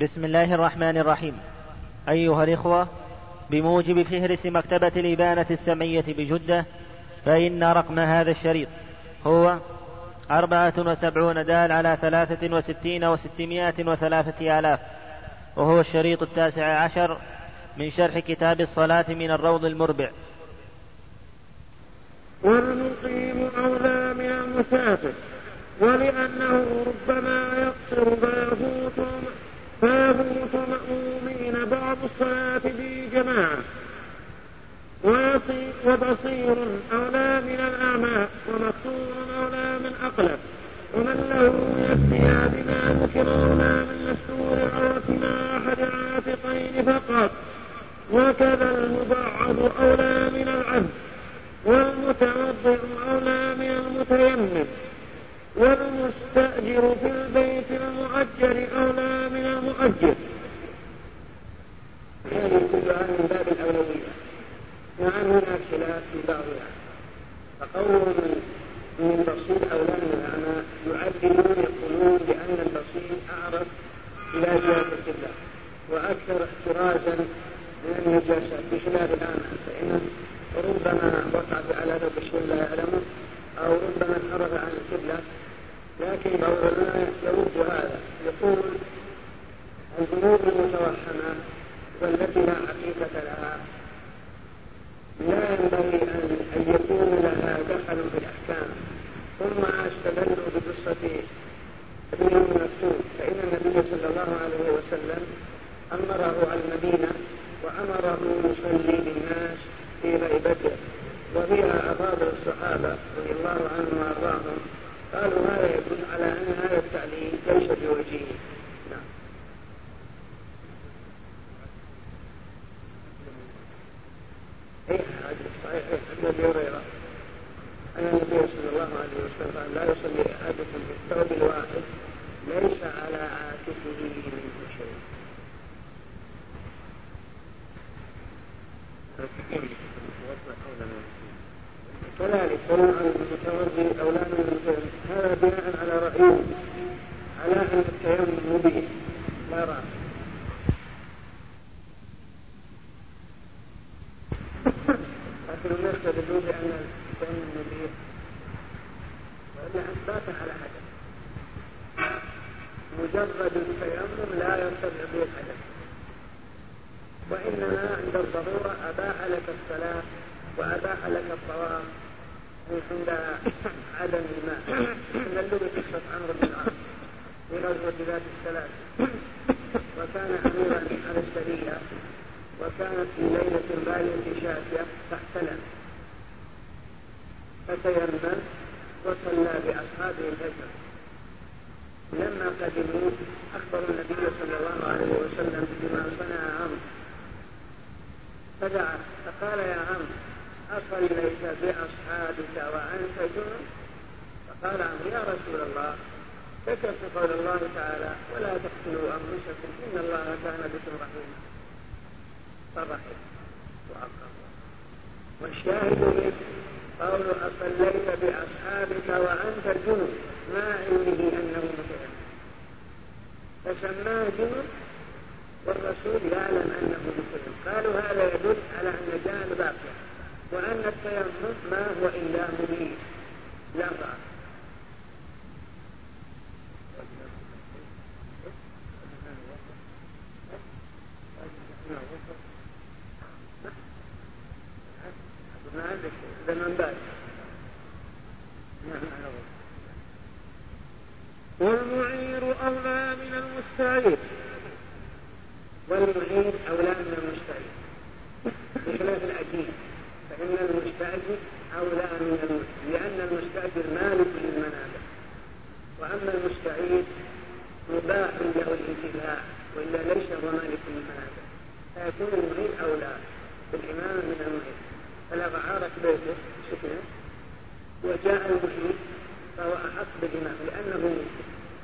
بسم الله الرحمن الرحيم. أيها الإخوة بموجب فهرس مكتبة الإبانة السمعية بجدة فإن رقم هذا الشريط هو أربعة وسبعون دال على ثلاثة وستين وستمائة وثلاثة آلاف وهو الشريط التاسع عشر من شرح كتاب الصلاة من الروض المربع. والمقيم أولى من المسافر ولأنه ربما يقصر فيفوت فيفوت مأمومين بعض الصلاة بجماعة وبصير أولى من الأعمى ومبصر أولى من أقلف ومن له يكفي بما ذكر أولى من مستور مع أحد العاتقين فقط وكذا المبعض أولى من العبد والمتوضئ أولى من المتيمم والمستأجر في البيت المؤجر أولى من المؤجر. هذه كلها من باب الأولوية. وعن هناك خلاف في بعضها. فقولهم من البصير أولى من الأعمى يعدلون يقولون بأن البصير أعرف إلى جهة القبلة. وأكثر احترازا من النجاسة بخلاف الأعمى. فإنه ربما وقع على ذلك الشيء لا يعلمه أو ربما انحرف عن القبلة لكن بعضنا يرد هذا. يقول الذنوب المتوهمة والتي لا حقيقة لها لا ينبغي أن يكون لها دخل في الأحكام. ثم استدلوا بقصة ابن مكتوب فإن النبي صلى الله عليه وسلم أمره على المدينة وأمره يصلي بالناس في غيبته. وفيها أفاضل الصحابة رضي الله عنهم وأرضاهم قالوا هذا يدل على أن هذا التعليل ليس بوجيه نعم. اي صحيح. عن أبي هريرة أن النبي صلى الله عليه وسلم قال لا يصلي أحدكم بالثوب الواحد ليس على عاتقه منه شيء. كذلك عن المتوضي أولى من المتيمم هذا بناء على رأيه على أن التيمم مبيح لا رأي لكن الناس يدلون بأن التيمم مبيح وإلا إثبات على حدث. مجرد التيمم لا يرتفع به الحدث. وإنما عند الضرورة أباح لك الصلاة وأباح لك الطواف عند عدم الماء تدلوا بقصة عمرو بن العاص في غزوة ذات الثلاث وكان أميرا على السرية وكانت في ليلة بالية شافية فاحتلم فتيمم وصلى بأصحابه الفجر. لما قدموا أخبروا النبي صلى الله عليه وسلم بما صنع عمرو. فدعا فقال يا عمرو أصليت بأصحابك وأنت جنب؟ فقال يا رسول الله ذكرت قول الله تعالى ولا تقتلوا أنفسكم إن الله كان بكم رحيما. فرحم وأقر. والشاهد منه قول أصليت بأصحابك وأنت جنب ما علمه أنه متيمم فسماه جنب والرسول يعلم أنه متيمم قالوا هذا يدل على أن جهل باقي. وأن التيمم ما هو إلا مبيح لا ضعف ما عندك والمعير أولى من المستعير. والمعير أولى من المستعير. بخلاف الأجير فإن المستأجر أولى من المستأجر لأن المستأجر مالك للمنابع وأما المستعيد مباح له الانتفاع وإلا ليس هو مالك للمنابع فيكون المعين أولى بالإمام من المعين فلو أعارك بيته سكنه وجاء المحيط فهو أحق بالإمام لأنه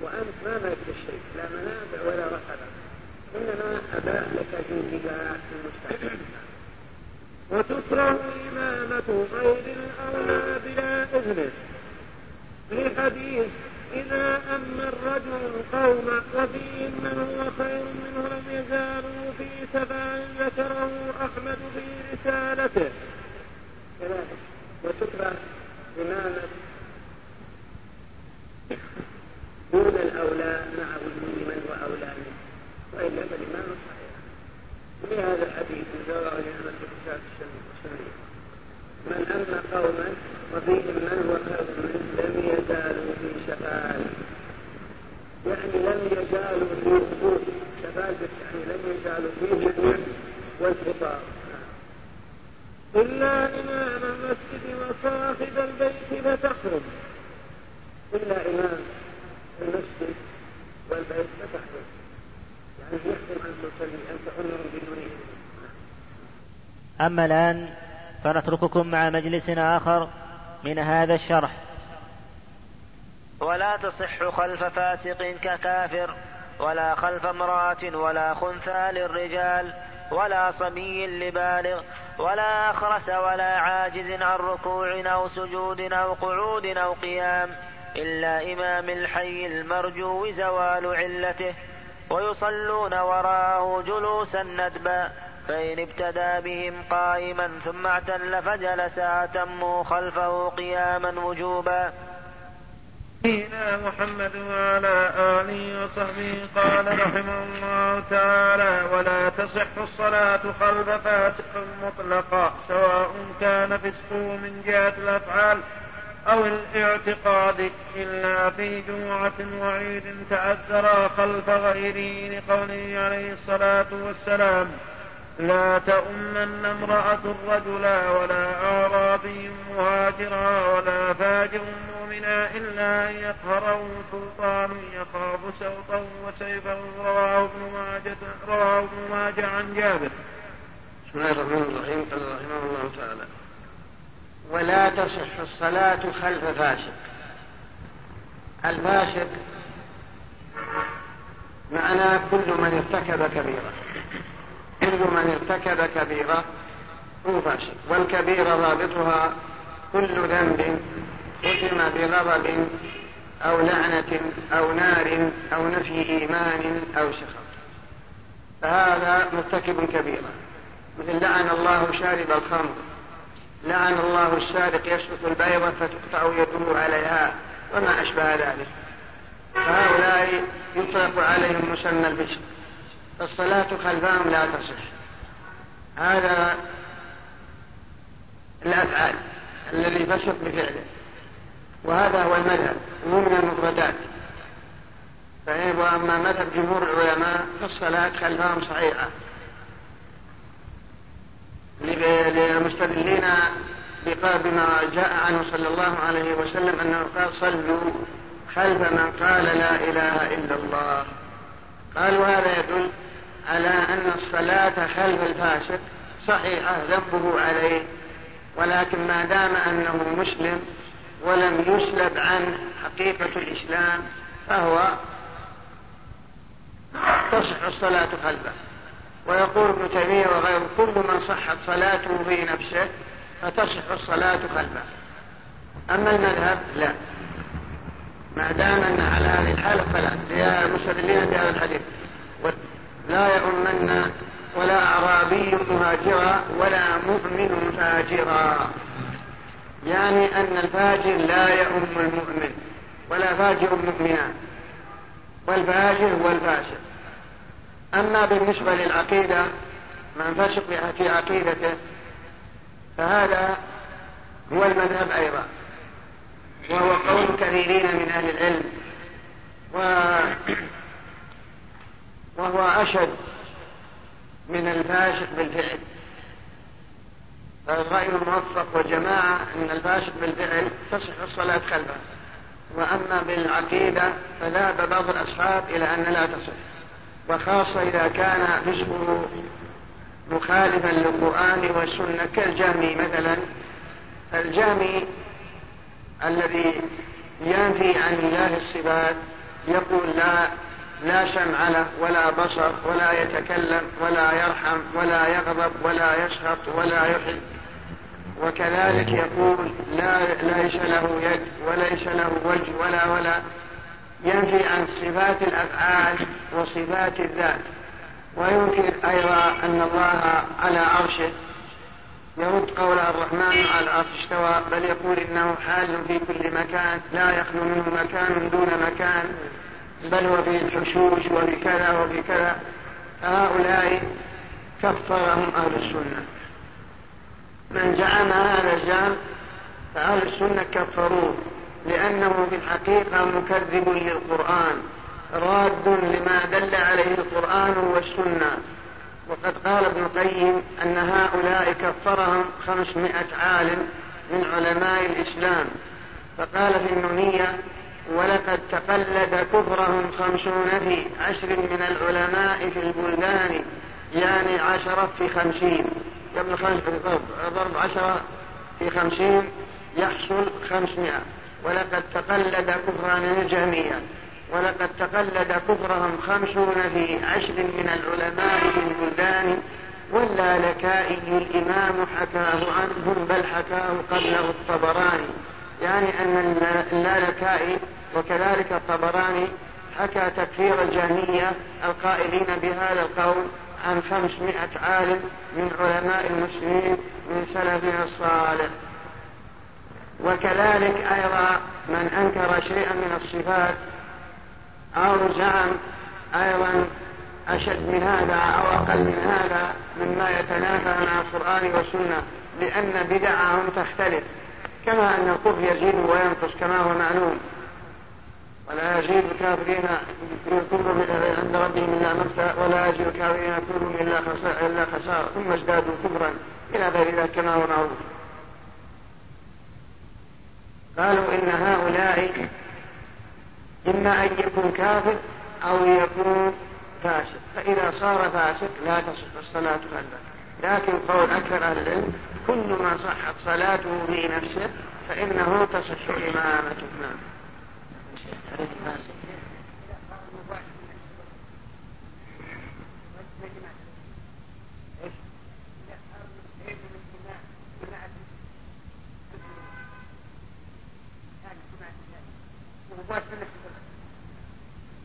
وأنت ما ملكت الشيء لا منابع ولا رقبة. إنما أباح لك الانتفاع في المستأجر وتكره إمامة غير الأولى بلا إذنه لحديث إذا أما الرجل القوم وفيهم من هو خير من تبع ذكره أحمد في رسالته. وتكره إمامة دون الأولى مع وجود من هو أولى منه. وإلا فالإمام في هذا الحديث من رواه الإمام في السنية من أما قوما وفيهم من هو خير منه لم يزالوا في شفاعة. يعني لم يزالوا في وجود شفاعة يعني لم يزالوا في الجميع والخطاب. إلا إمام المسجد وصاحب البيت فتحرم إلا إمام المسجد والبيت فتحرم أما الآن فنترككم مع مجلس آخر من هذا الشرح. ولا تصح خلف فاسق ككافر ولا خلف امرأة ولا خنثى للرجال ولا صبي لبالغ ولا أخرس ولا عاجز عن ركوع أو سجود أو قعود أو قيام إلا إمام الحي المرجو زوال علته. ويصلون وراءه جلوسا ندبا فإن ابتدى بهم قائما ثم اعتل فجلس أتموا خلفه قياما وجوبا. نبينا محمد وعلى آله وصحبه قال رحمه الله تعالى ولا تصح الصلاة خلف فاسق مطلقا سواء كان فسقه من جهة الأفعال أو الاعتقاد إلا في جمعة وعيد تعذرا خلف غيره لقوله عليه الصلاة والسلام لا تؤمن امرأة رجلا ولا أعرابي مهاجرا ولا فاجر مؤمنا إلا أن يقهره سلطان يخاف سوطا وسيفا رواه ابن ماجه رواه ابن ماجه عن جابر. بسم الله الرحمن الرحيم قال رحمه الله تعالى ولا تصح الصلاة خلف فاسق. الفاسق معناه كل من ارتكب كبيرة. كل من ارتكب كبيرة هو فاسق. والكبيرة رابطها كل ذنب ختم بغضب أو لعنة أو نار أو نفي إيمان أو سخط. فهذا مرتكب كبيرة. مثل لعن الله شارب الخمر. لعن الله السارق يسرق البيضة فتقطع يده عليها وما أشبه ذلك. فهؤلاء يطلق عليهم مسمى الفسق فالصلاة خلفهم لا تصح. هذا الأفعال الذي فسق بفعله. وهذا هو المذهب مو من المفردات. فإن وأما مذهب جمهور العلماء فالصلاة خلفهم صحيحة. للمستدلين بما جاء عنه صلى الله عليه وسلم أنه قال صلوا خلف من قال لا إله إلا الله. قالوا هذا يدل على أن الصلاة خلف الفاسق صحيحة ذنبه عليه ولكن ما دام أنه مسلم ولم يسلب عن حقيقة الإسلام فهو تصح الصلاة خلفه. ويقول ابن تيمية وغيره كل من صحت صلاته في نفسه فتصح الصلاة خلفه أما المذهب؟ لا. ما دام أن على هذه الحالة فلا. مستدلين بهذا الحديث. لا يؤمن ولا أعرابي مهاجرا ولا مؤمن فاجرا يعني أن الفاجر لا يؤم المؤمن ولا فاجر مؤمنا والفاجر هو الفاسق أما بالنسبة للعقيدة من فسق في عقيدته فهذا هو المذهب أيضا. وهو قول كثيرين من أهل العلم. و وهو أشد من الفاسق بالفعل. فالرأي الموفق وجماعة أن الفاسق بالفعل تصح الصلاة خلفه. وأما بالعقيدة فذهب بعض الأصحاب إلى أن لا تصح. وخاصة إذا كان فسقه مخالفا للقرآن والسنة كالجهمي مثلا الجهمي الذي ينفي عن الله الصفات يقول لا لا سمع له ولا بصر ولا يتكلم ولا يرحم ولا يغضب ولا يسخط ولا يحب. وكذلك يقول لا ليس له يد وليس له وجه ولا ولا. ينفي عن صفات الأفعال وصفات الذات. ويمكن أيضا أن الله على عرشه يرد قول الرحمن على العرش استوى بل يقول إنه حال في كل مكان لا يخلو منه مكان دون مكان بل وفي الحشوش وفي كذا وفي كذا هؤلاء كفرهم أهل السنة. من زعم هذا الزعم فأهل السنة كفروه لأنه في الحقيقة مكذب للقرآن راد لما دل عليه القرآن والسنة. وقد قال ابن القيم أن هؤلاء كفرهم خمسمائة عالم من علماء الإسلام. فقال في النونية ولقد تقلد كفرهم خمسون في عشر من العلماء في البلدان يعني عشرة في خمسين. قبل خمس ضرب عشرة في خمسين يحصل خمسمائة. ولقد تقلد كفران الجميع ولقد تقلد كفرهم خمسون في عشر من العلماء في البلدان واللالكائي الإمام حكاه عنهم بل حكاه قبله الطبراني. يعني أن اللالكائي وكذلك الطبراني حكى تكفير الجهمية القائلين بهذا القول عن خمسمائة عالم من علماء المسلمين من سلفنا الصالح. وكذلك أيضا من أنكر شيئا من الصفات أو زعم أيضا أشد من هذا أو أقل من هذا مما يتنافى مع القرآن والسنة لأن بدعهم تختلف. كما أن الكفر يزيد وينقص كما هو معلوم. ولا يزيد الكافرين كفرهم عند ربهم إلا مقتا ولا يزيد الكافرين خسارة إلا خسارة. ثم ازدادوا كفرا. إلى غير ذلك كما هو معروف. قالوا إن هؤلاء إما أن يكون كافر أو يكون فاسق. فإذا صار فاسق لا تصح الصلاة خلفه لكن قول أكثر أهل العلم كل ما صحت صلاته في نفسه فإنه تصح إمامته. نعم.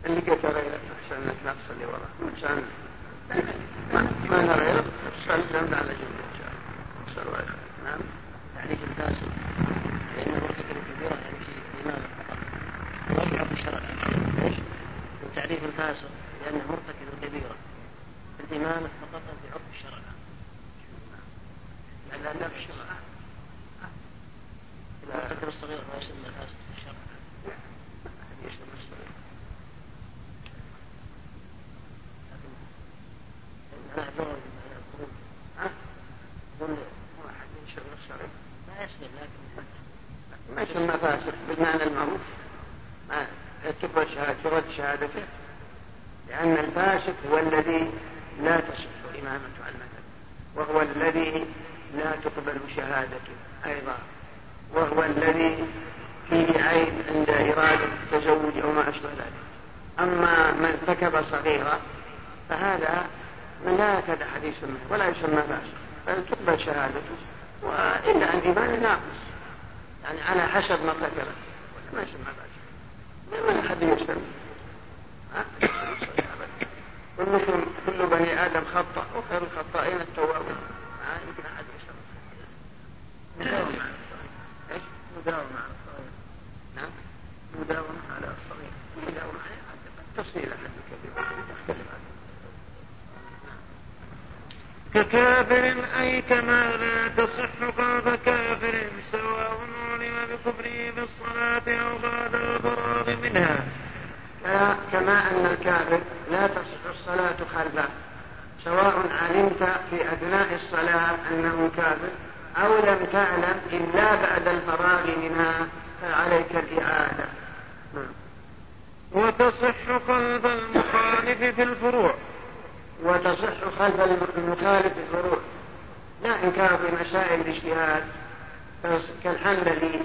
اللي قلت غيرك عشان انك لا تصلي وراه عشان ما نرى غيرك تصلي على جنب ان شاء الله صلوا عليه نعم تعريف الفاسد فانه مرتكب كبيره يعني في ايمان فقط ويقع في الشرع إيش؟ تعريف الفاسق لأنه مرتكب كبيره في الايمان فقط في عرف الشرع لأن في الشرع الصغير ما يسمى فاسق في الشرع يسمى الصغير جوز الخروج ها؟ يقول واحد ينشر الشرع ما يسلم لكن ما يسمى فاسق بالمعنى المعروف ما ترد ترد شهادته لأن الفاسق هو الذي لا تصح إمامته على المذهب وهو الذي لا تقبل شهادته أيضا وهو الذي فيه عيب عند إرادة التزوج أو ما أشبه ذلك أما من ارتكب صغيرة فهذا من لا يكاد أحد يسمى ولا يسمى فاسق. بل تقبل شهادته. وإلا أن إيمان ناقص. يعني على حسب ما ارتكب ما يسمى فاسق. ما أحد يسمى؟ كلكم كل بني آدم خطأ وخير الخطائين التوابون. ما يمكن أحد يسمى. مداومة على الصغير إيش؟ مداومة على الصغير نعم. مداومة على الصغير مداومة على تفصيل أحد يختلف عنه ككافر أي كما لا تصح قلب كافر سواء علم بكفره بالصلاة أو بعد الفراغ منها. كما أن الكافر لا تصح الصلاة خلفه سواء علمت في أثناء الصلاة أنه كافر أو لم تعلم إلا بعد الفراغ منها خلف المخالف الفروع. لا إنكار في مسائل الاجتهاد كالحنبلي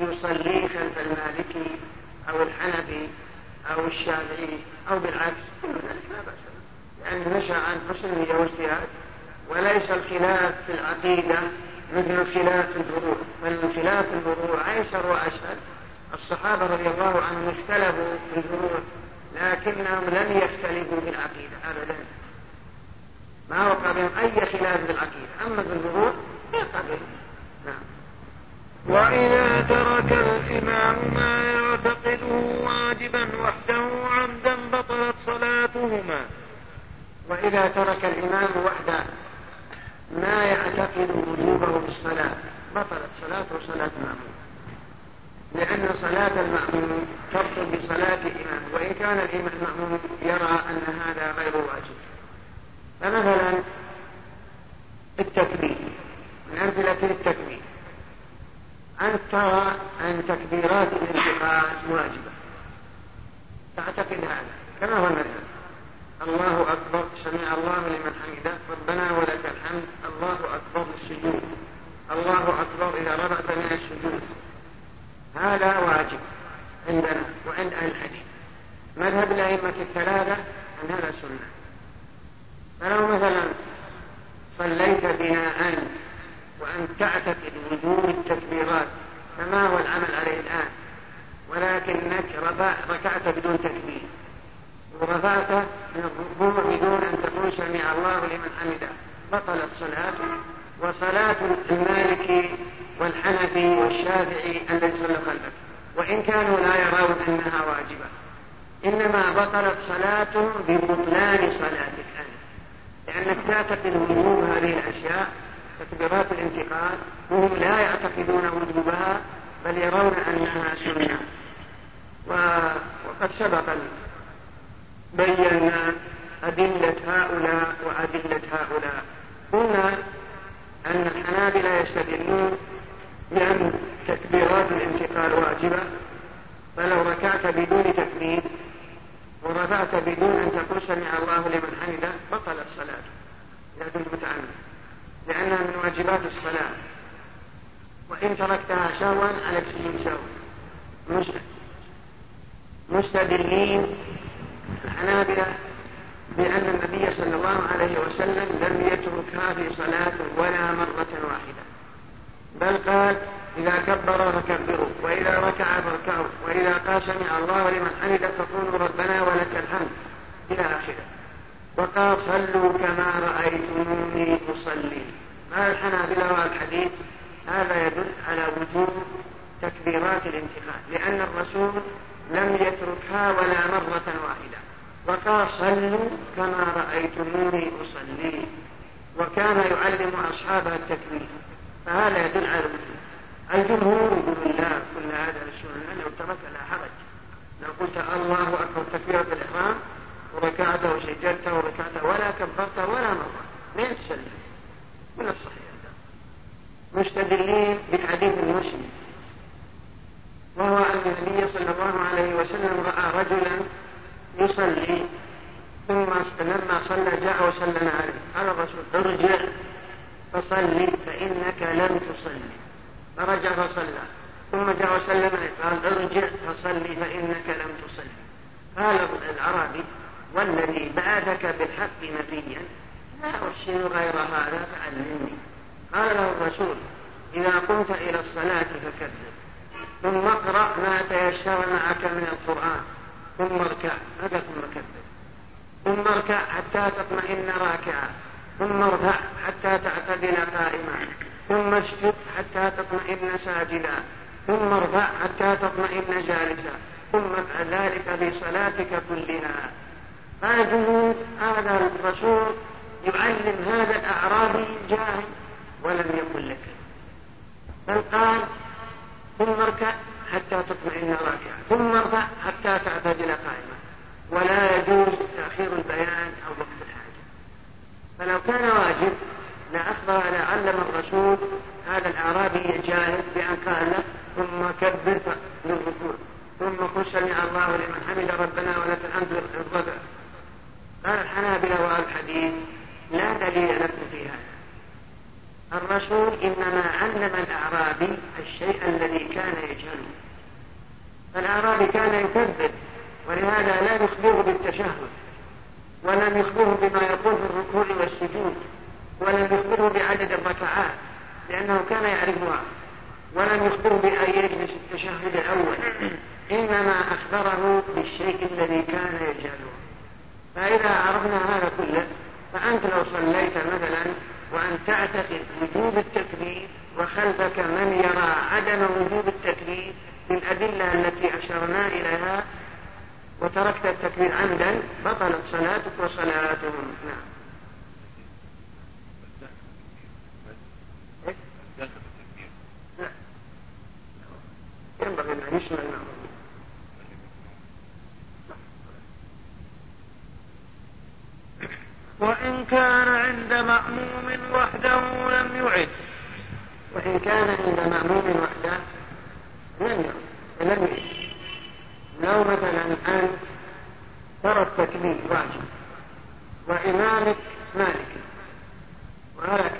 يصلي خلف المالكي أو الحنفي أو الشافعي أو بالعكس. كل ذلك لا بأس لأنه نشأ عن حسن النية واجتهاد وليس الخلاف في العقيدة مثل الخلاف في الفروع. بل الخلاف في الفروع أيسر وأسهل. الصحابة رضي الله عنهم اختلفوا في الفروع لكنهم لم يختلفوا في العقيدة أبدا. ما وقع بهم أي خلاف في العقيدة. أما في الفروع يقع نعم. وإذا ترك الإمام ما يعتقده واجبا وحده عمدا بطلت صلاتهما. وإذا ترك الإمام وحده ما يعتقد وجوبه في الصلاة بطلت صلاته صلاة المأموم. لأن صلاة المأموم تبطل بصلاة الإمام. وإن كان الإمام المأموم يرى أن هذا غير واجب. فمثلا التكبير من أمثلة التكبير. أن ترى أن تكبيرات الانتقال واجبة. تعتقد هذا. كما هو المذهب. الله أكبر سمع الله لمن حمده. ربنا ولك الحمد. الله أكبر السجود. الله أكبر إذا رفعت من السجود. هذا واجب عندنا وعند أهل الحديث. مذهب الأئمة الثلاثة أن هذا سنة فلو مثلا صليت بناء وأن تعتقد وجوب التكبيرات فما هو العمل عليه الآن؟ ولكنك ركعت بدون تكبير. ورفعت من الركوع بدون أن تقول سمع الله لمن حمده. بطلت صلاته وصلاة المالكي والحنفي والشافعي الذي صلى خلفك وإن كانوا لا يرون أنها واجبة. إنما بطلت صلاته ببطلان صلاتك. لأنك تعتقد وجوب هذه الأشياء تكبيرات الانتقال وهم لا يعتقدون وجوبها بل يرون أنها سنة. وقد سبق بينا أدلة هؤلاء وأدلة هؤلاء. قلنا أن الحنابلة يستدلون بأن تكبيرات الانتقال واجبة فلو ركعت بدون تكبير ورفعت بدون أن تقول سمع الله لمن حمده بطلت صلاته إذا كنت متعمد لأنها من واجبات الصلاة. وإن تركتها شهوا على تسليم سهوا مستدلين الحنابلة بأن النبي صلى الله عليه وسلم لم يتركها في صلاة ولا مرة واحدة. بل قال إذا كبر فكبروا وإذا ركع فاركعوا وإذا قال سمع الله لمن حمد فقولوا ربنا ولك الحمد إلى آخره. وقال صلوا كما رأيتموني أصلي. قال الحنابلة والحديث هذا يدل على وجوب تكبيرات الانتقال لأن الرسول لم يتركها ولا مرة واحدة. وقال صلوا كما رأيتموني أصلي. وكان يعلم أصحابه التكبير. فهذا يدل على الجمهور يقول لا كل هذا للسنة لو ترك لا حرج. لو قلت الله أكبر تكبيرة الإحرام وركعت وسجدت وركعت ولا كبرت ولا مرة لين تسلم من الصحيح مستدلين بحديث المسلم. وهو أن النبي صلى الله عليه وسلم رأى رجلا يصلي ثم لما صلى جاء وسلم عليه. قال الرسول ارجع. فصلي فإنك لم تصلي فرجع فصلى. ثم جاء وسلم قال ارجع فصلي فإنك لم تصلي قال العربي والذي بعثك بالحق نبيا. لا أحسن غير هذا فعلمني. قال له الرسول إذا قمت إلى الصلاة فكبر. ثم اقرأ ما تيسر معك من القرآن. ثم اركع هذا ثم كبر. ثم اركع حتى تطمئن راكعا. ثم ارفع حتى تعتدل قائما. ثم اسجد حتى تطمئن ساجدا. ثم ارفع حتى تطمئن جالسا. ثم افعل ذلك في صلاتك كلها. هذا هذا الرسول يعلم هذا الاعرابي الجاهل ولم يقل لك. بل قال ثم اركع حتى تطمئن راكعا. ثم ارفع حتى تعتدل قائما. ولا يجوز تأخير البيان أو وقت فلو كان واجب لأخبر لعلم الرسول هذا الأعرابي الجاهل بأن قال له ثم كبر للركوع ثم قل سمع الله لمن حمد ربنا ولك الحمد للرفع قال الحنابلة والحديث لا دليل لكم في هذا. الرسول إنما علم الأعرابي الشيء الذي كان يجهله. فالأعرابي كان يكذب ولهذا لا يخبره بالتشهد. ولم يخبره بما يقول في الركوع والسجود ولم يخبره بعدد الركعات لأنه كان يعرفها ولم يخبره يجلس التشهد الأول. إنما أخبره بالشيء الذي كان يجهله. فإذا عرفنا هذا كله فأنت لو صليت مثلا وأن تعتقد وجوب التكبير وخلفك من يرى عدم وجوب التكبير بالأدلة التي أشرنا إليها وتركت التكبير عمدا بطلت صلاتك وصلاتهم. نعم. ينبغي أن يشمل وإن كان عند مأموم وحده لم يعد. وإن كان عند مأموم وحده لم يعد. لم يعد. لو مثلا أن ترى التكبير واجب وإمامك مالك ولا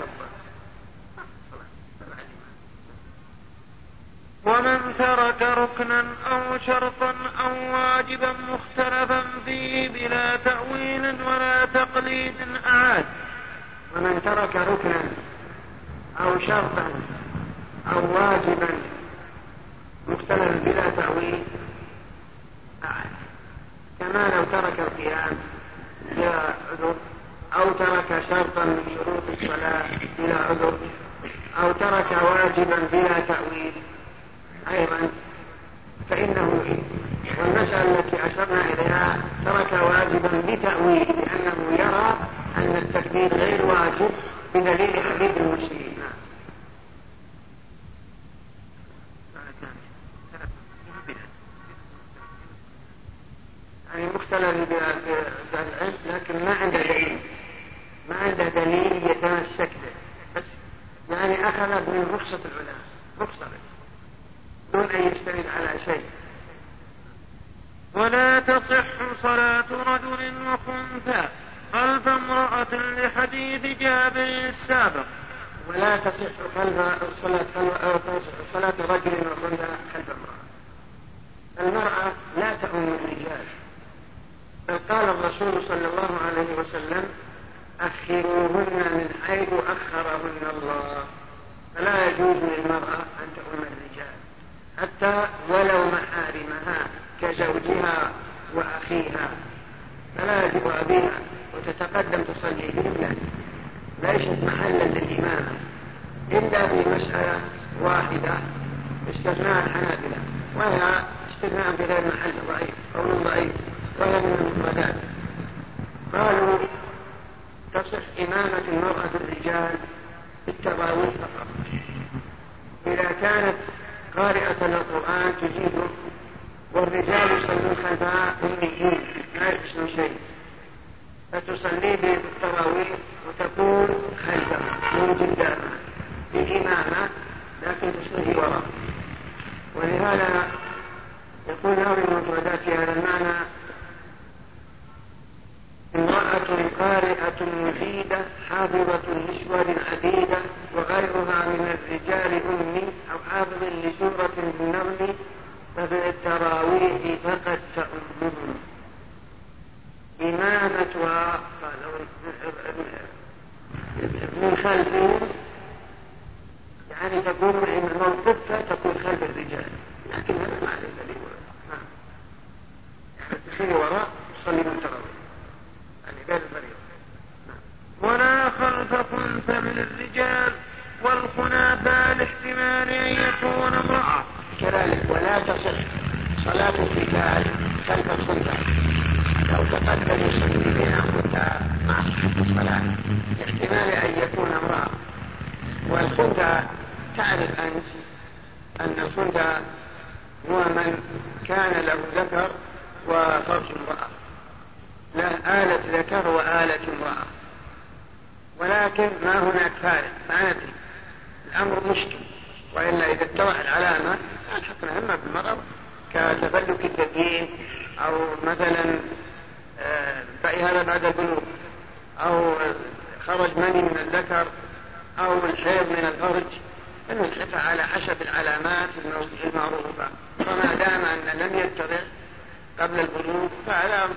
ومن ترك ركنا أو شرطا أو واجبا مختلفا فيه بلا تأويل ولا تقليد أعاد. ومن ترك ركنا أو شرطا أو واجبا مختلفا بلا تأويل كما لو ترك القيام بلا عذر. أو ترك شرطا من شروط الصلاة بلا عذر. أو ترك واجبا بلا تأويل. أيضا فإنه والمسألة التي أشرنا إليها ترك واجبا بتأويل لأنه يرى أن التكبير غير واجب بدليل حديث المسلمين يعني مختلف بالعلم لكن ما عنده دليل. ما عنده دليل يتمسك به بس يعني أخذ من رخصة العلماء. رخصة. دون أن يستند على شيء. ولا تصح صلاة رجل وخنثى خلف امرأة لحديث جابر السابق. ولا تصح خلف صلاة صلاة رجل وخنثى خلف امرأة. المرأة لا تؤم الرجال بل قال الرسول صلى الله عليه وسلم أخروهن من حيث أخرهن الله. فلا يجوز للمرأة أن تؤم الرجال حتى ولو محارمها كزوجها وأخيها. فلا يجب أبيها وتتقدم تصلي بهم ليست محلا للإمامة إلا في مسألة واحدة استثناء الحنابلة. وهي استثناء بغير محل ضعيف قول ضعيف. وهي من قالوا تصح إمامة المرأة الرجال بالتراويح فقط. إذا كانت قارئة للقرآن تجيبه والرجال يصلون خلفها أميين لا يحسنون شيء. فتصلي بالتراويح وتكون خلفه من قدامها بالإمامة لكن تصلي وراء ولهذا يقول هذه المفردات في هذا المعنى قارئة مفيدة حافظة لسور عديدة وغيرها من الرجال أمي أو حافظ لسورة النمل ففي التراويح فقد تأمهم إمامتها من خلفهم يعني تكون موقفها تكون خلف الرجال. لكن هذا ما عليه دليل نعم. وراء تصلي من التراويح ولا خلف كنت من الرجال والخناثى لاحتمال أن يكون امرأة. كذلك ولا تصح صلاة الرجال خلف الخنثى لو تقدم يصلي بين الخنثى مع صحة الصلاة. لاحتمال أن يكون امرأة. والخنثى تعرف أنت أن الخنثى هو من كان له ذكر وفرج امرأة. له آلة ذكر وآلة امرأة. ولكن ما هناك فارق ما ندري. الأمر مشكل. وإلا إذا اتضح العلامة ألحقنا إما بالمرض كتفلك الدين أو مثلا بقي هذا بعد البلوغ أو خرج مني من الذكر أو الحيض من الفرج فنلحقها على حسب العلامات المعروفة. وما دام أن لم يتضح قبل البلوغ فعلى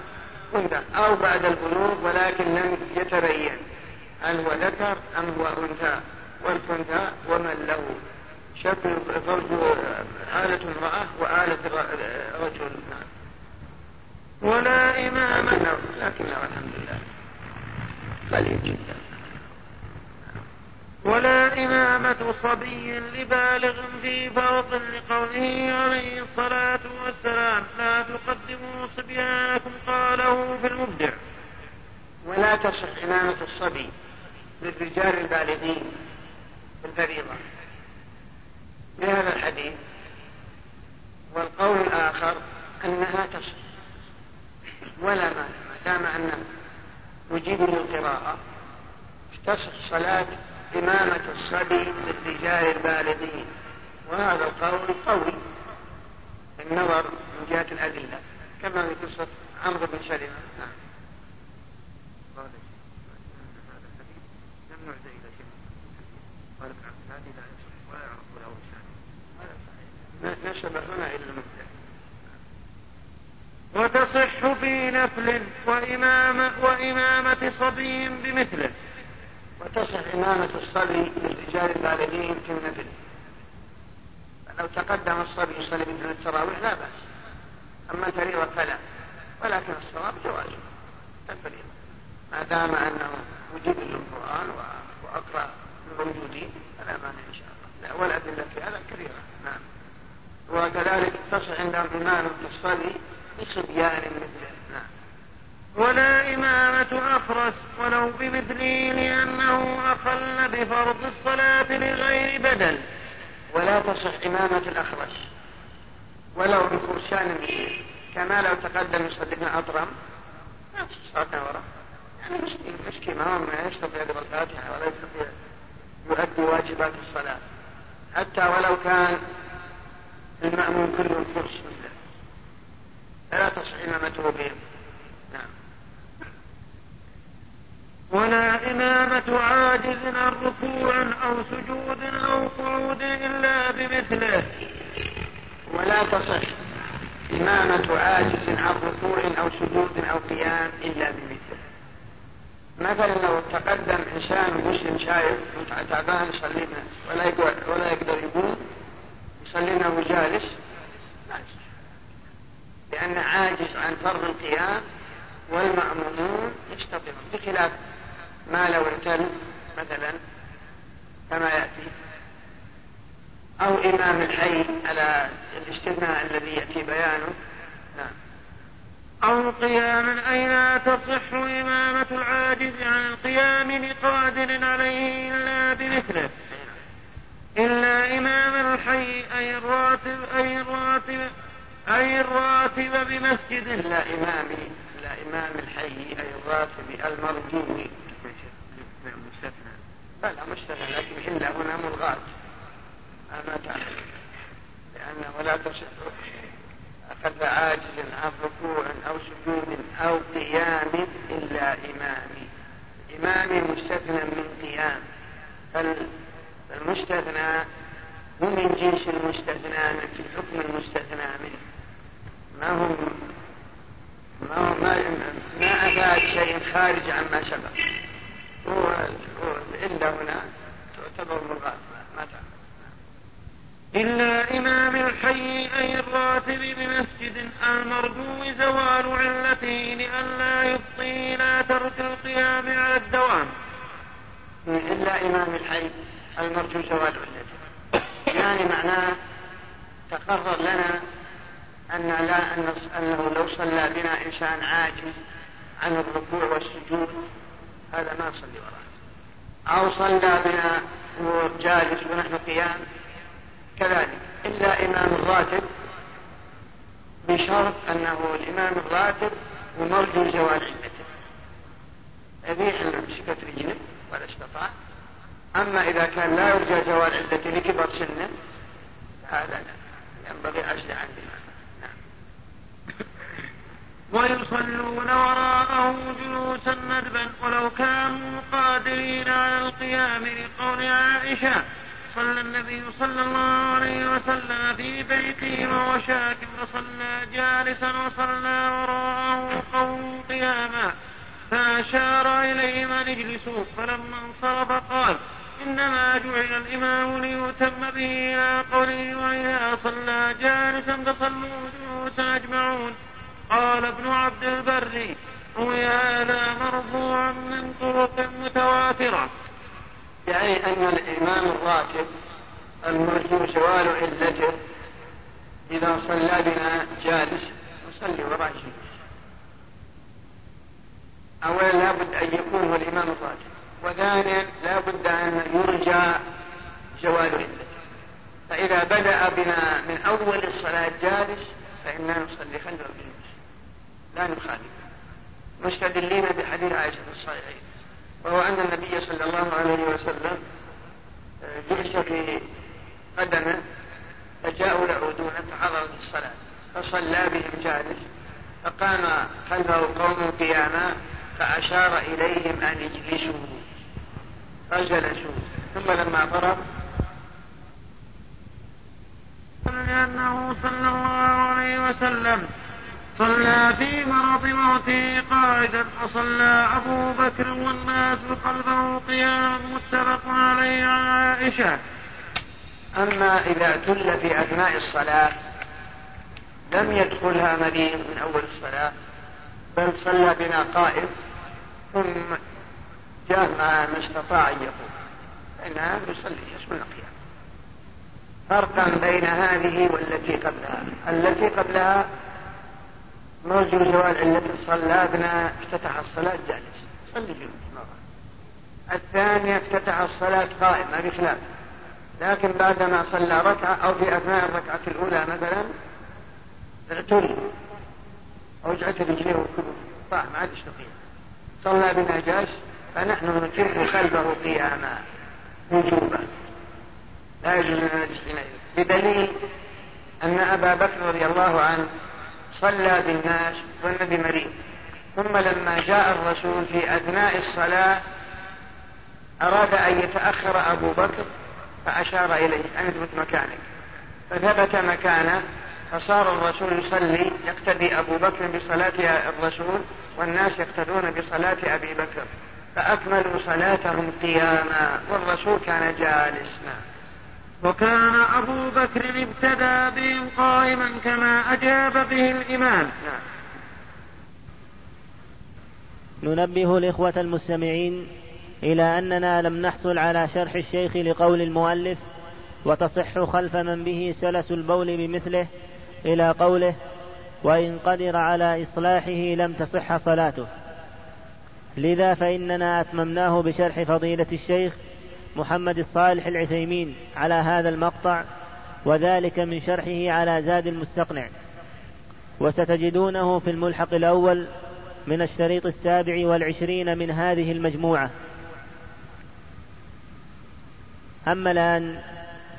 أنثى أو بعد البلوغ ولكن لم يتبين. هل هو ذكر أم هو أنثى؟ والأنثى ومن له؟ شكل فرج آلة امرأة وآلة رجل. ولا إمام. لكنه الحمد لله. قليل جدا. ولا إمامة صبي لبالغ في فرض لقوله عليه الصلاة والسلام لا تقدموا صبيانكم قاله في المبدع. ولا تصح إمامة الصبي للرجال البالغين في الفريضة. بهذا الحديث والقول الآخر أنها تصح. ولا مانع ما دام أنه يجيب للقراءة تصح صلاة إمامة الصبي للرجال البالغين. وهذا القول قوي. النظر من جهة الأدلة. كما في قصة عمرو بن سلمة. نعم. نسب هنا إلى وتصح في نفل وإمامة, وإمامة صبي بمثله. وتصح إمامة الصبي للرجال البالغين في النفل لو تقدم الصبي يصلي مثل التراويح لا بأس. أما الفريضة فلا. ولكن الصواب جوازه الفريضة ما دام أنه مجيب للقرآن وأقرأ للموجودين فلا مانع إن شاء الله. لا والأدلة في هذا كثيرة. نعم. وكذلك تصح عندهم إمامة الصبي بصبيان مثله نعم ولا إمامة أخرس ولو بمثله لأنه أخل بفرض الصلاة لغير بدل. ولا تصح إمامة الأخرس ولو بفرسان كما لو تقدم يصلي أطرم. ما وراء يعني مسكين مسكين ما يستطيع يقرأ الفاتحة ولا يستطيع يؤدي واجبات الصلاة. حتى ولو كان المأمون كله فرس مثله فلا تصح إمامته بهم نعم ولا إمامة عاجز عن ركوع أو سجود أو قعود إلا بمثله. ولا تصح إمامة عاجز عن ركوع أو سجود أو قيام إلا بمثله. مثلا لو تقدم إنسان مسلم شايف تعبان يصلي ولا يقدر ولا يقدر يقوم يصلي وهو جالس لا يصح. لأنه عاجز عن فرض القيام والمأمومون يستطيعون بخلاف ما لو اعتل مثلا كما يأتي أو إمام الحي على الاستثناء الذي يأتي بيانه. نعم. أو قيام أي لا تصح إمامة العاجز عن القيام لقادر عليه إلا بمثله؟ إلا إمام الحي أي الراتب أي الراتب أي الراتب بمسجد إلا إمام إلا إمام الحي أي الراتب المرجو بلى مستثنى لكن إلا هنا ملغاة ما تعلم لأنه لا تصح أخذ عاجز عن ركوع أو سجود أو قيام إلا إمامي. إمامي مستثنى من قيام. فالمستثنى هو من جنس المستثنى في حكم المستثنى منه. ما هو ما هو ما, ما أفاد شيء خارج عما سبق. هو إلا هنا تعتبر تعمل إلا إمام الحي أي الراتب بمسجد المرجو زوال علته لئلا يبطي إلى ترك القيام على الدوام. إلا إمام الحي المرجو زوال علته. يعني معناه تقرر لنا أن لا أن أنه لو صلى بنا إنسان عاجز عن الركوع والسجود هذا ما نصلي وراه. أو صلى بنا وهو جالس ونحن قيام. كذلك. إلا إمام الراتب بشرط أنه الإمام الراتب ومرجو زوال علته يبيح مسكت رجله ولا استطاع أما إذا كان لا يرجى زوال علته لكبر سنه هذا لا. ينبغي عزل عن نعم. ويصلون وراءه جلوسا ندبا ولو كانوا قادرين على القيام لقول عائشة. صلى النبي صلى الله عليه وسلم في بيته وهو شاك فصلى جالسا وصلى وراءه قوم قياما. فأشار إليهم أن اجلسوا فلما انصرف قال إنما جعل الإمام ليؤتم به إلى قوله وإذا صلى جالسا فصلوا جلوسا أجمعون. قال ابن عبد البر روي هذا مرفوعا من طرق متواترة. يعني أن الإمام الراتب المرجو زوال علته إذا صلى بنا جالس نصلي وراء أولا لابد أن يكون هو الإمام الراتب وثانيا لابد أن يرجى زوال علته. فإذا بدأ بنا من أول الصلاة جالس فإننا نصلي خلفه بالجلوس لا نخالف. مستدلين بحديث عائشة في الصحيحين وهو أن النبي صلى الله عليه وسلم آه، جلس في قدمه فجاءوا يعودون فحضرت الصلاة فصلى بهم جالس فقام خلفه قوم قياما فأشار إليهم أن يجلسوا فجلسوا. ثم لما فرغ لأنه صلى الله عليه وسلم صلى في مرض موته قاعدا فصلى أبو بكر والناس خلفه قياما متفق عليه عائشة. أما إذا اعتل في أثناء الصلاة لم يدخلها مريض من أول الصلاة بل صلى بنا قائم ثم جاء ما استطاع أن يقوم. فإنها يصلي يسمى القيام. فرقا بين هذه والتي قبلها. التي قبلها مرجو زوال التي صلى بنا افتتح الصلاة جالس صلي جنوب الثانية افتتح الصلاة قائم هذه خلاف. لكن بعدما صلى ركعة أو في أثناء الركعة الأولى مثلا اعتري أوجعت رجليه وكله طاح ما عادش نقيم صلى بنا جالس فنحن نتم خلفه قياما وجوبا لا يجوز لنا بدليل أن أبا بكر رضي الله عنه صلى بالناس والنبي مريض ثم لما جاء الرسول في أثناء الصلاة أراد أن يتأخر أبو بكر فأشار إليه أن اثبت مكانك. فثبت مكانه فصار الرسول يصلي يقتدي أبو بكر بصلاة الرسول والناس يقتدون بصلاة أبي بكر. فأكملوا صلاتهم قياما والرسول كان جالس نعم وكان أبو بكر ابتدى بهم قائما كما أجاب به الإمام. ننبه الإخوة المستمعين إلى أننا لم نحصل على شرح الشيخ لقول المؤلف وتصح خلف من به سلس البول بمثله إلى قوله وإن قدر على إصلاحه لم تصح صلاته لذا فإننا أتممناه بشرح فضيلة الشيخ محمد الصالح العثيمين على هذا المقطع وذلك من شرحه على زاد المستقنع. وستجدونه في الملحق الأول من الشريط السابع والعشرين من هذه المجموعة. أما الآن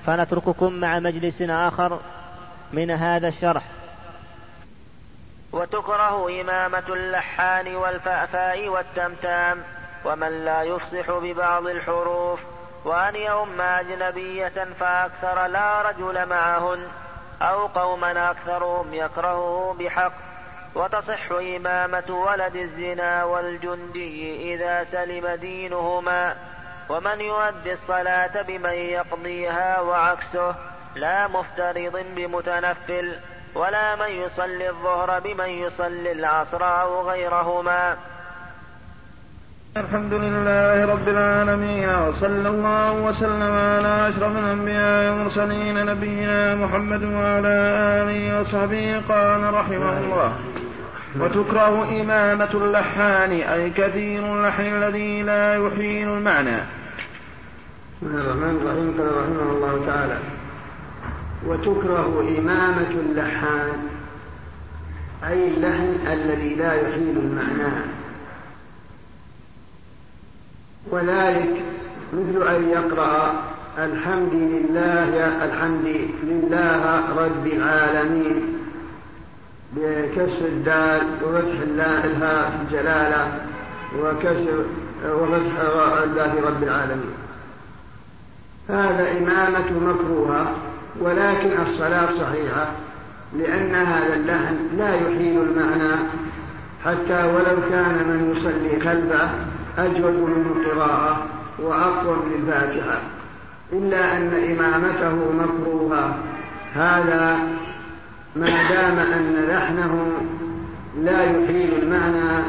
فنترككم مع مجلس آخر من هذا الشرح. وتكره إمامة اللحان والفأفاء والتمتام ومن لا يفصح ببعض الحروف. وأن يؤم أجنبية فأكثر لا رجل معهن أو قوما أكثرهم يكرهه بحق وتصح إمامة ولد الزنا والجندي إذا سلم دينهما. ومن يؤدي الصلاة بمن يقضيها وعكسه لا مفترض بمتنفل ولا من يصلي الظهر بمن يصلي العصر أو غيرهما. الحمد لله رب العالمين وصلى الله وسلم على أشرف الأنبياء والمرسلين نبينا محمد وعلى آله وصحبه. قال رحمه الله وتكره إمامة اللحان أي كثير اللحن الذي لا يحيل المعنى. بسم الله الرحمن الرحيم. قال رحمه الله تعالى وتكره إمامة اللحان أي اللحن الذي لا يحيل المعنى. وذلك مثل أن يقرأ الحمد لله الحمد لله رب العالمين بكسر الدال وفتح الهاء في الجلالة وكسر وفتح الله رب العالمين. هذا إمامة مكروهة ولكن الصلاة صحيحة لأن هذا اللحن لا يحيل المعنى حتى ولو كان من يصلي خلفه أجود من القراءة وأقوم للفاتحة إلا أن إمامته مكروهة. هذا ما دام أن لحنه لا يحيل المعنى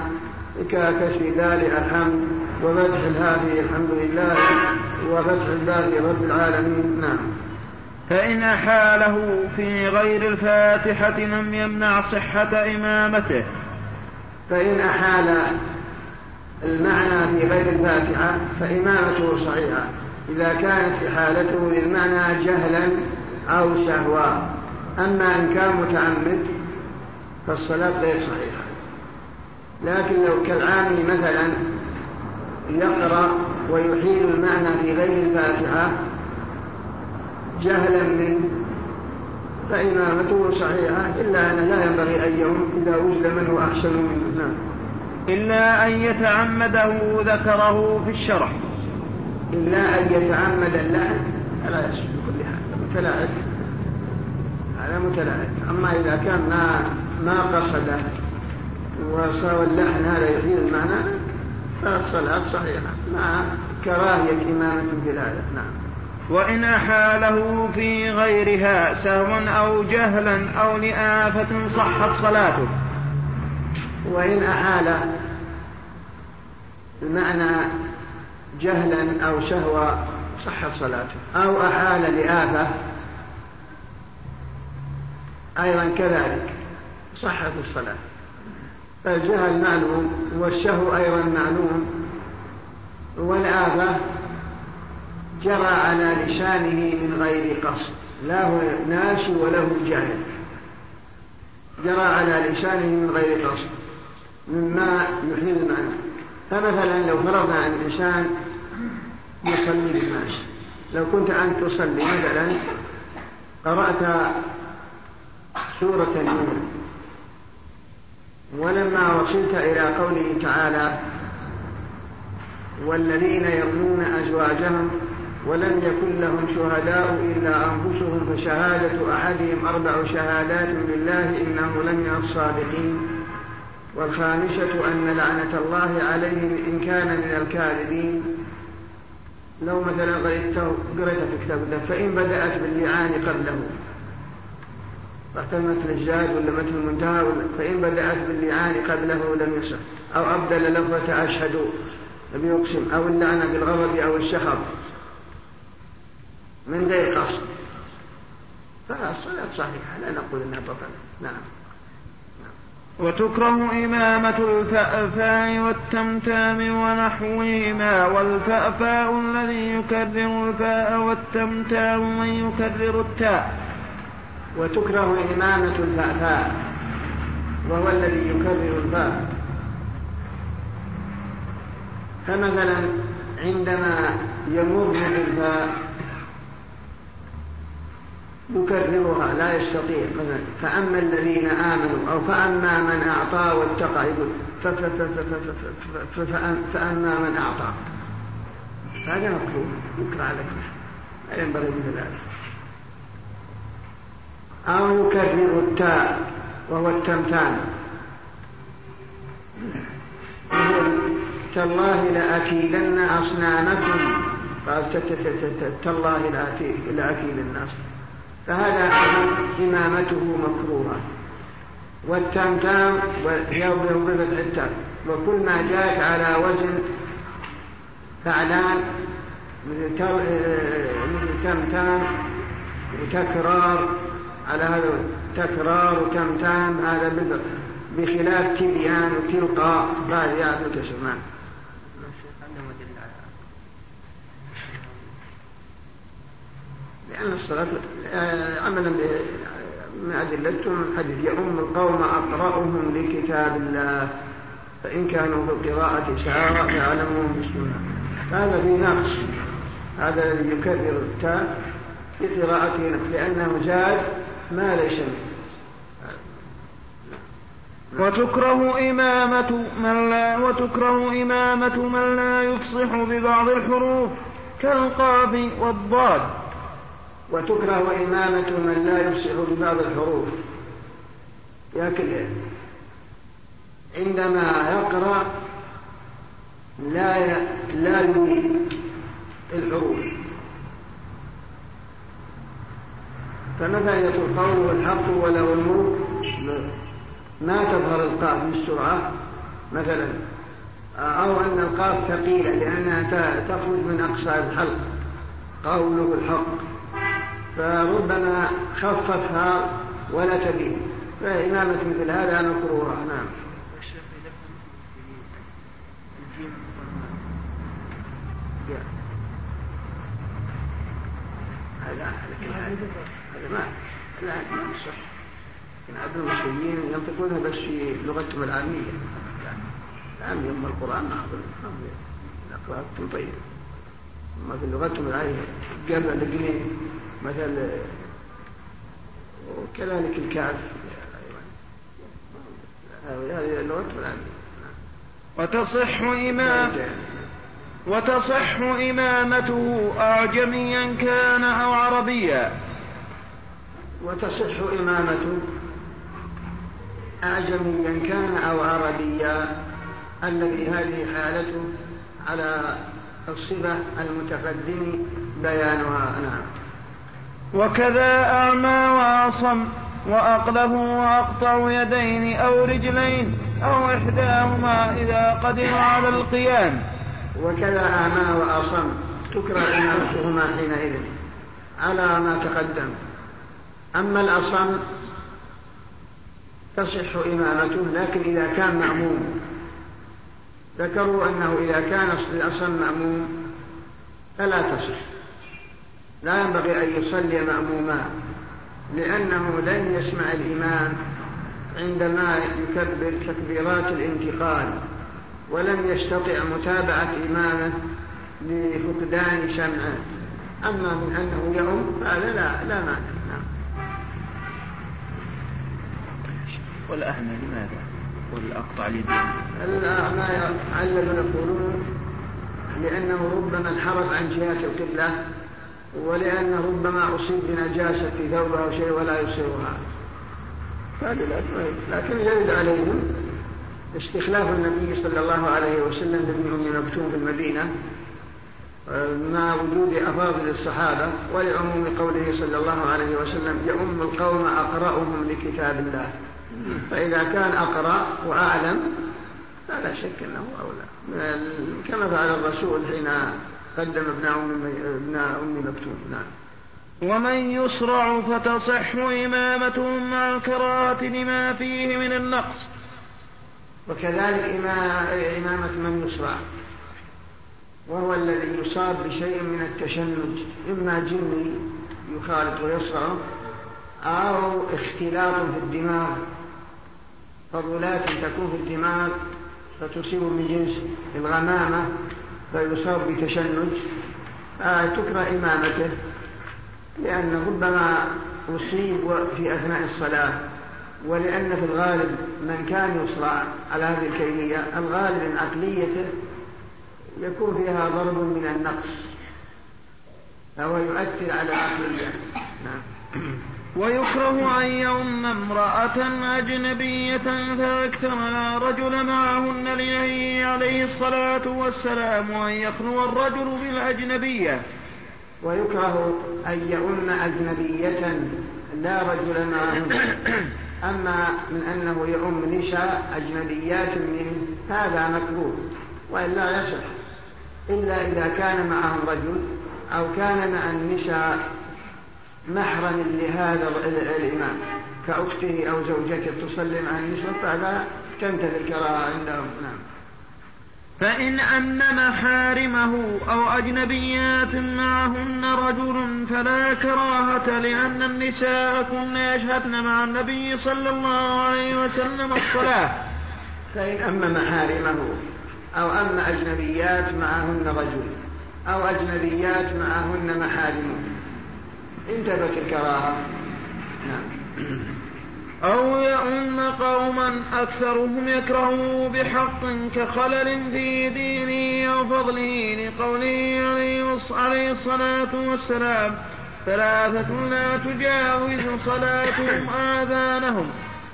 ككسر ذال الحمد وفتح هذه الحمد لله وفتح الباقي رب العالمين. نعم. فإن أحاله في غير الفاتحة لم يمنع صحة إمامته. فإن أحال المعنى في غير الفاتحة فإمامته صحيحة. إذا كانت إحالته للمعنى جهلا أو سهوا أما إن كان متعمد فالصلاة غير صحيحة. لكن لو كالعامي مثلا يقرأ ويحيل المعنى في غير الفاتحة جهلا منه فإمامته صحيحة. إلا أنه لا ينبغي أن يوم إذا وجد من هو أحسن منه نعم إلا أن يتعمده ذكره في الشرح. إلا أن يتعمد اللعن. فلا يصح بكل حال. متلاعب. هذا متلاعب. أما إذا كان ما ما قصده وصار اللحن هذا يحيل المعنى فالصلاة صحيحة مع كراهية إمامة في هذا نعم. وإن أحاله في غيرها سهوا أو جهلا أو لآفة صحت صلاته. وإن أحال المعنى جهلا أو سهوا صحت صلاته أو أحال لآفة أيضا كذلك صحت الصلاة. الجهل معلوم والشهو أيضا معلوم والآفة جرى على لسانه من غير قصد لا هو ناسي وله جهل جرى على لسانه من غير قصد. مما يحيل المعنى فمثلا لو فرضنا أن الإنسان يصلي بالناس لو كنت أنت تصلي مثلا قرأت سورة النور ولما وصلت إلى قوله تعالى والذين يرمون أزواجهم ولم يكن لهم شهداء إلا أنفسهم فشهادة أحدهم أربع شهادات بالله إنه لمن الصادقين. والخامسة أن لعنة الله عليهم إن كان من الكاذبين. لو مثلا قريت في كتاب الله فإن بدأت باللعان قبله. مثل الجاد ولا مثل المنتهى فإن بدأت باللعان قبله لم يصح. أو أبدل لفظة أشهد لم يقسم. أو اللعنة بالغضب أو الشخط من غير قصد؟ فالصلاة صحيحة. لا نقول أنها بطلة. نعم. وتكره إمامة الفأفاء والتمتام ونحوهما والفأفاء الذي يكرر الفاء والتمتام من يكرر التاء. وتكره إمامة الفأفاء وهو الذي يكرر الفاء. فمثلا عندما يمر بالفاء يكررها لا يستطيع فأما الذين آمنوا أو فأما من أعطى واتقى يقول فأما من أعطى هذا مكروه يكره على لا ينبغي مثل ذلك أو يكرر التاء وهو التمتان تالله لأكيدن أصنامكم قال تالله لأكيد الناس فهذا إمامته مكروهة. والتمتام بفتح التاء وكل ما جاءت على وزن فعلان مثل تمتام وتكرار على هذا تكرار وتمتام هذا بخلاف تبيان وتلقى بعد الكسر نعم لأن الصلاة عملا من أدلتهم حديث يؤم القوم أقرأهم لكتاب الله فإن كانوا في القراءة سواء فيعلمهم بالسنة هذا في نقص. هذا الذي يكرر التاء في قراءته لأنه زاد ما ليس وتكره إمامة من لا وتكره إمامة من لا يفصح ببعض الحروف كالقاف والضاد. وتكره إمامة من لا يفصح ببعض الحروف. لكن عندما يقرأ لا لا يريد الحروف. فمثلا قوله الحق وله الملك ما تظهر القاف بالسرعة مثلا؟ أو أن القاف ثقيلة لأنها تخرج من أقصى الحلق. قوله الحق. فربما خففها ولا تبين. فإمامة مثل هذا مكروهة. نعم. هذا هذا ما لا ما صح لكن عبد المصريين ينطقونها بس في لغتهم العامية. العامية أم القرآن ما أظن. الأقراء طيب. أما في لغتهم العامية قبل القنين مثل وكذلك الكعب هذه وتصح إمام وتصح إمامته أعجميا كان أو عربيا. وتصح إمامته أعجميا كان أو عربيا. الذي هذه حالته على الصفة المتقدم بيانها. نعم. وكذا أعمى وأصم وأقلب وأقطع يدين أو رجلين أو إحداهما إذا قدر على القيام. وكذا أعمى وأصم تكره إمامتهما حينئذ على ما تقدم. أما الأصم تصح إمامته لكن إذا كان مأموم. ذكروا أنه إذا كان الأصم مأموم فلا تصح. لا ينبغي أن يصلي مأموما لأنه لن يسمع الإمام عندما يكبر تكبيرات الانتقال ولم يستطع متابعة إمامه لفقدان سمعه أما من أنه يؤم فهذا لا لا مانع نعم. والأعمى لماذا؟ والأقطع اليدين الأعمى عللوا يقولون لأنه ربما انحرف عن جهة القبلة ولأنه ربما أصيب بنجاسة في ثوبه أو شيء ولا يصيرها لكن يرد عليهم استخلاف النبي صلى الله عليه وسلم لابن أم مكتوم في المدينة مع وجود أفاضل الصحابة ولعموم قوله صلى الله عليه وسلم يؤم القوم أقرأهم لكتاب الله. فإذا كان أقرأ وأعلم فلا شك أنه أولى. كما فعل الرسول حين قدم ابن أم ابن أم مكتوم نعم. ومن يصرع فتصح إمامتهم مع الكراهة لما فيه من النقص. وكذلك إمامة من يصرع وهو الذي يصاب بشيء من التشنج إما جني يخالط ويصرع أو اختلاط في الدماغ. فضلات تكون في الدماغ فتصيب من جنس الغمامة. فيصاب بتشنج فتكره إمامته لأنه ربما أصيب في أثناء الصلاة. ولأن في الغالب من كان يصرع على هذه الكيفية الغالب من عقليته يكون فيها ضرب من النقص. فهو يؤثر على العقلية. نعم. ويكره أن يؤم امرأة أجنبية فيكتمل رجل معهن لنهيه عليه الصلاة والسلام أن يخلو الرجل بالأجنبية. ويكره أن يؤم أجنبية لا رجل معهن. أما من أنه يؤم نساء أجنبيات منه هذا مكروه وإلا يصح. إلا إذا كان معهم رجل أو كان مع النساء محرم لهذا الإمام. كأخته أو زوجته تصلي مع النساء فهذا تنتهي الكراهة عندهم. نعم. فإن أن محارمه أو أجنبيات معهن رجل فلا كراهة لأن النساء كن يشهدن مع النبي صلى الله عليه وسلم الصلاة. فإن أم محارمه أو أم أجنبيات معهن رجل أو أجنبيات معهن محارمه انتبت الكراهة نعم. أو يؤم قوما أكثرهم يكرهه بحق كخلل في دينه أو فضله لقوله عليه الصلاة والسلام ثلاثة لا تجاوز صلاتهم آذانهم.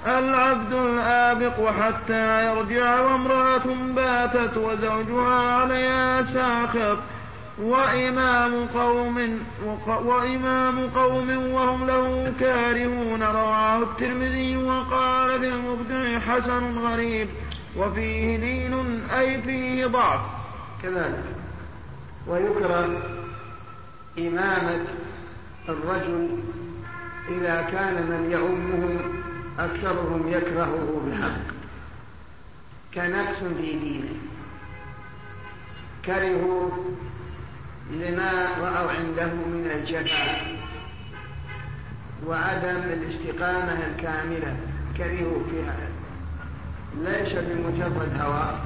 العبد الآبق حتى يرجع وامرأة باتت وزوجها عليها ساخط. وإمام قوم وإمام قوم وهم له كارهون رواه الترمذي وقال في المبدع حسن غريب وفيه لين أي فيه ضعف. كذلك ويكره إمامة الرجل إذا كان من يؤمهم أكثرهم يكرهه بحق كنقص في دينه. كرهوا لما رأوا عنده من الجفاء وعدم الاستقامة الكاملة كرهوا فيها. ليس بمجرد هوى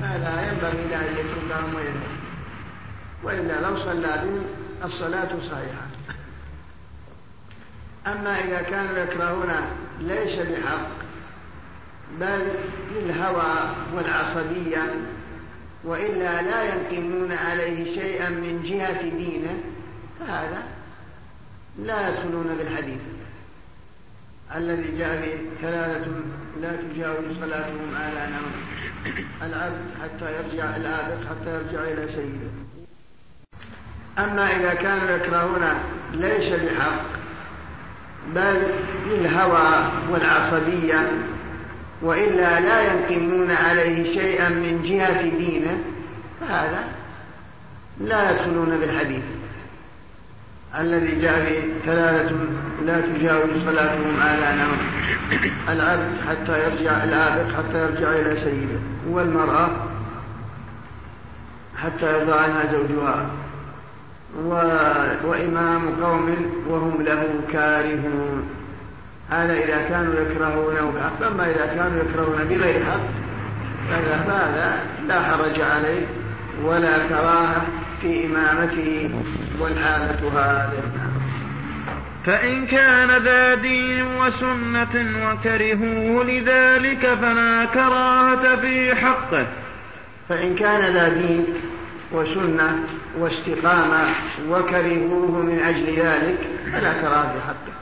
فلا ينبغي له أن يتركهم ويذهب وإلا لو صلى بهم الصلاة صحيحة. أما إذا كانوا يكرهون ليس بحق بل للهوى والعصبية. وإلا لا ينقمون عليه شيئا من جهة دينه فهذا لا يدخلون بالحديث. الذي جاء به ثلاثة لا تجاوز صلاتهم على نوم. العبد حتى يرجع العابد حتى يرجع إلى سيده. أما إذا كانوا يكرهون ليس بحق بل للهوى والعصبية. وإلا لا ينقمون عليه شيئا من جهة دينه فهذا لا يدخلون بالحديث. الذي جاء به ثلاثة لا تجاوز صلاتهم نوم. العبد حتى يرجع العابد حتى يرجع إلى سيده والمرأة حتى يرضى عنها زوجها. و... وإمام قوم وهم له كارهون. هذا إذا كانوا يكرهونه بحق أما إذا كانوا يكرهون بغير حق فهذا لا حرج عليه ولا كراهة في إمامته والحالة هذه. فإن كان ذا دين وسنة وكرهوه لذلك فلا كراهة في حقه. فإن كان ذا دين وسنة واستقامة وكرهوه من أجل ذلك فلا كراهة في حقه.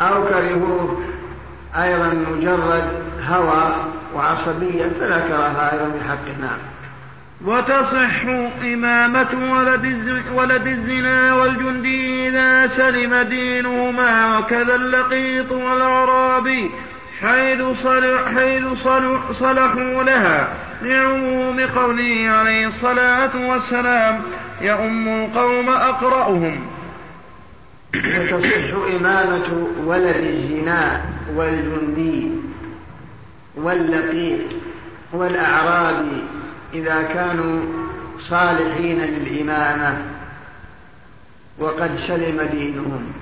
أو كرهوه. أيضا مجرد هوى وعصبية فلا كراهة أيضا حقه نعم وتصح إمامة ولد, ولد الزنا والجندي إذا سلم دينهما وكذا اللقيط والأعرابي حيث صلح حيث صلح صلحوا لها لعموم قوله عليه الصلاة والسلام يؤم القوم أقرأهم. وتصح إمامة ولد الزنا والجندي واللقيط والأعرابي إذا كانوا صالحين للإمامة وقد سلم دينهم.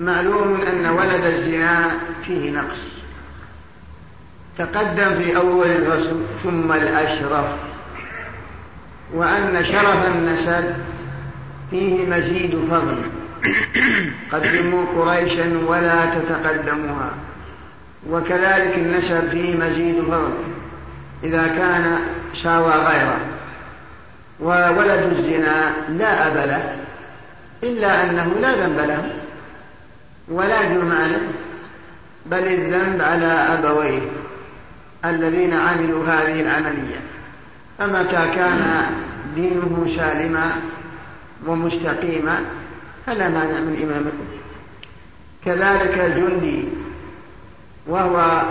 معلوم أن ولد الزنا فيه نقص. تقدم في أول الفصل ثم الأشرف وأن شرف النسب فيه مزيد فضل. قدموا قريشا ولا تتقدموها. وكذلك النسب فيه مزيد فضل إذا كان ساوى غيره. وولد الزنا لا أب له إلا أنه لا ذنب له ولا جرم عليه بل الذنب على أبويه الذين عملوا هذه العملية. فمتى كان دينه سالما ومستقيما فلا مانع من إمامته كذلك الجندي وهو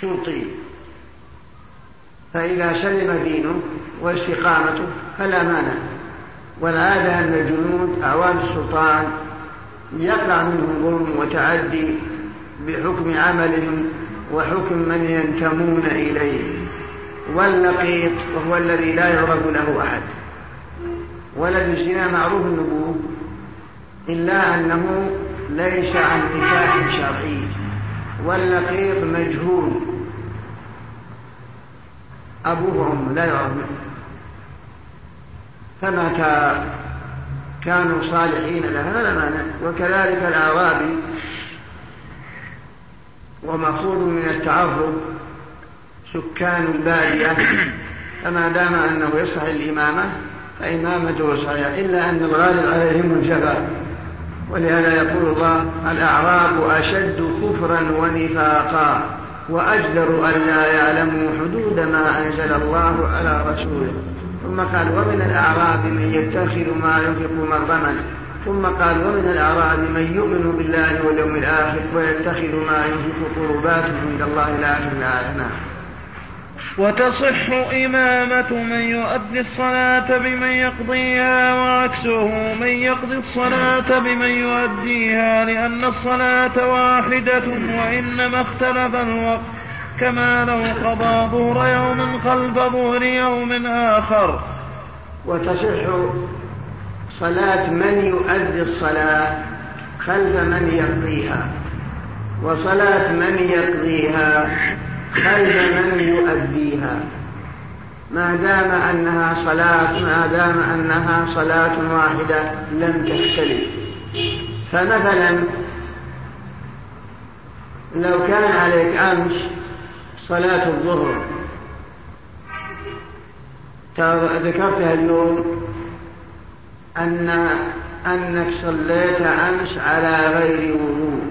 شرطي فإذا سلم دينه واستقامته فلا مانع. والعادة أن الجنود أعوان السلطان يقع منهم ظلم وتعدي بحكم عملهم وحكم من ينتمون إليه. واللقيط وهو الذي لا يعرف له أحد. ولد الزنا معروف النبوة. إلا أنه ليس عن نكاح شرعي واللقيط مجهول. أبوه وأمه لا يعرف فمتى كانوا صالحين لها فلا مانع وكذلك الأعرابي ومأخوذ من التعرض سكان البادية فما دام أنه يصح الإمامة فإمامته صحيحة إلا أن الغالب عليهم الجفاء ولهذا يقول الله الأعراب أشد كفرا ونفاقا وأجدر أن لا يعلموا حدود ما أنزل الله على رسوله. ثم قال ومن الأعراب من يتخذ ما ينفق مغرما. ثم قال ومن الأعراب من يؤمن بالله واليوم الآخر ويتخذ ما ينفق قربات عند الله لا نعم وتصح إمامة من يؤدي الصلاة بمن يقضيها وعكسه من يقضي الصلاة بمن يؤديها لأن الصلاة واحدة وإنما اختلف الوقت. كما لو قضى ظهر يوم خلف ظهر يوم آخر. وتصح صلاة من يؤدي الصلاة خلف من يقضيها وصلاة من يقضيها خلف من يؤديها. ما دام أنها صلاة ما دام أنها صلاة واحدة لم تختلف. فمثلا لو كان عليك أمس صلاة الظهر ذكرتها اليوم أن أنك صليت أمس على غير وضوء.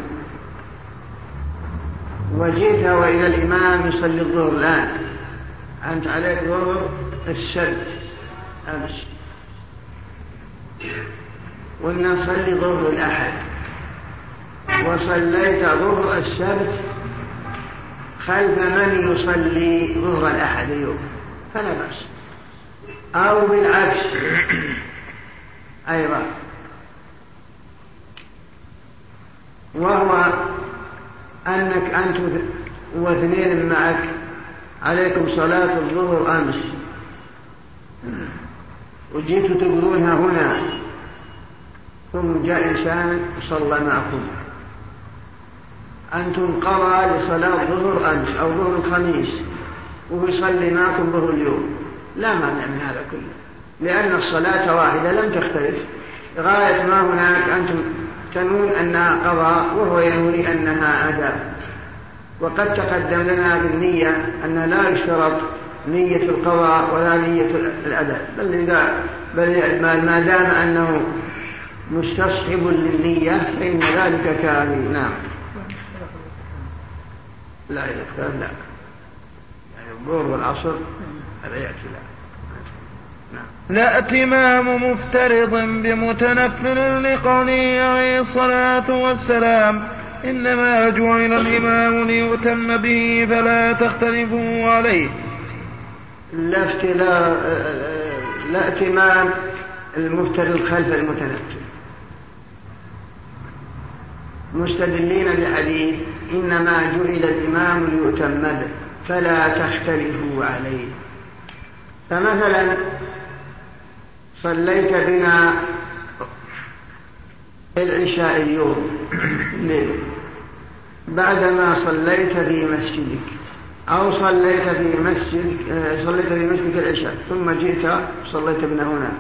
وجئت وإلى الإمام يصلي الظهر. الآن أنت عليك ظهر السبت. أمس. قلنا صلي ظهر الأحد. وصليت ظهر السبت خلف من يصلي ظهر الأحد اليوم؟ فلا بأس. أو بالعكس. أيضا. وهو أنك أنت واثنين معك. عليكم صلاة الظهر أمس. وجيتوا تقولونها هنا. ثم جاء إنسان صلى معكم. أنتم قضى لصلاة ظهر أمس أو ظهر الخميس. وهو يصلي معكم ظهر اليوم. لا مانع من هذا كله. لأن الصلاة واحدة لم تختلف. غاية ما هناك أنتم تنون أنها قضاء وهو ينوي أنها أداء وقد تقدم لنا بالنية أن لا يشترط نية القضاء ولا نية الأداء بل إذا بل ما دام أنه مستصحب للنية فإن ذلك كافي نعم. لا يختار لا يعني الظهر والعصر هذا يأتي لا. لا إتمام مفترض بمتنفل لقوله عليه الصلاة والسلام. إنما جعل الإمام ليؤتم به فلا تختلفوا عليه. لا لا, إتمام المفترض خلف المتنفل. مستدلين بحديث إنما جعل الإمام ليؤتم به فلا تختلفوا عليه. فمثلا صليت بنا العشاء اليوم ليل بعدما صليت في مسجدك أو صليت في مسجد صليت في مسجدك العشاء ثم جئت صليت بنا هنا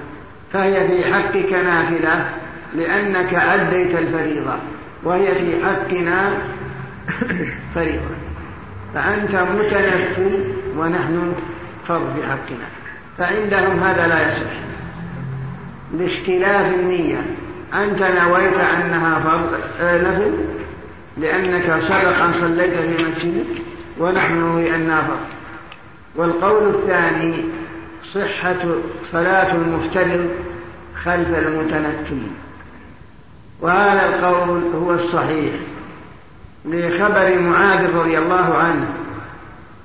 فهي في حقك نافلة لأنك أديت الفريضة وهي في حقنا فريضة. فأنت متنفل ونحن فرض في حقنا فعندهم هذا لا يصح. لاختلاف النية. أنت نويت أنها فرض. آه، نفل لأنك سبق أن صليت في مسجدك ونحن نوي أنها فرض. والقول الثاني صحة صلاة المفترض خلف المتنفل وهذا القول هو الصحيح. لخبر معاذ رضي الله عنه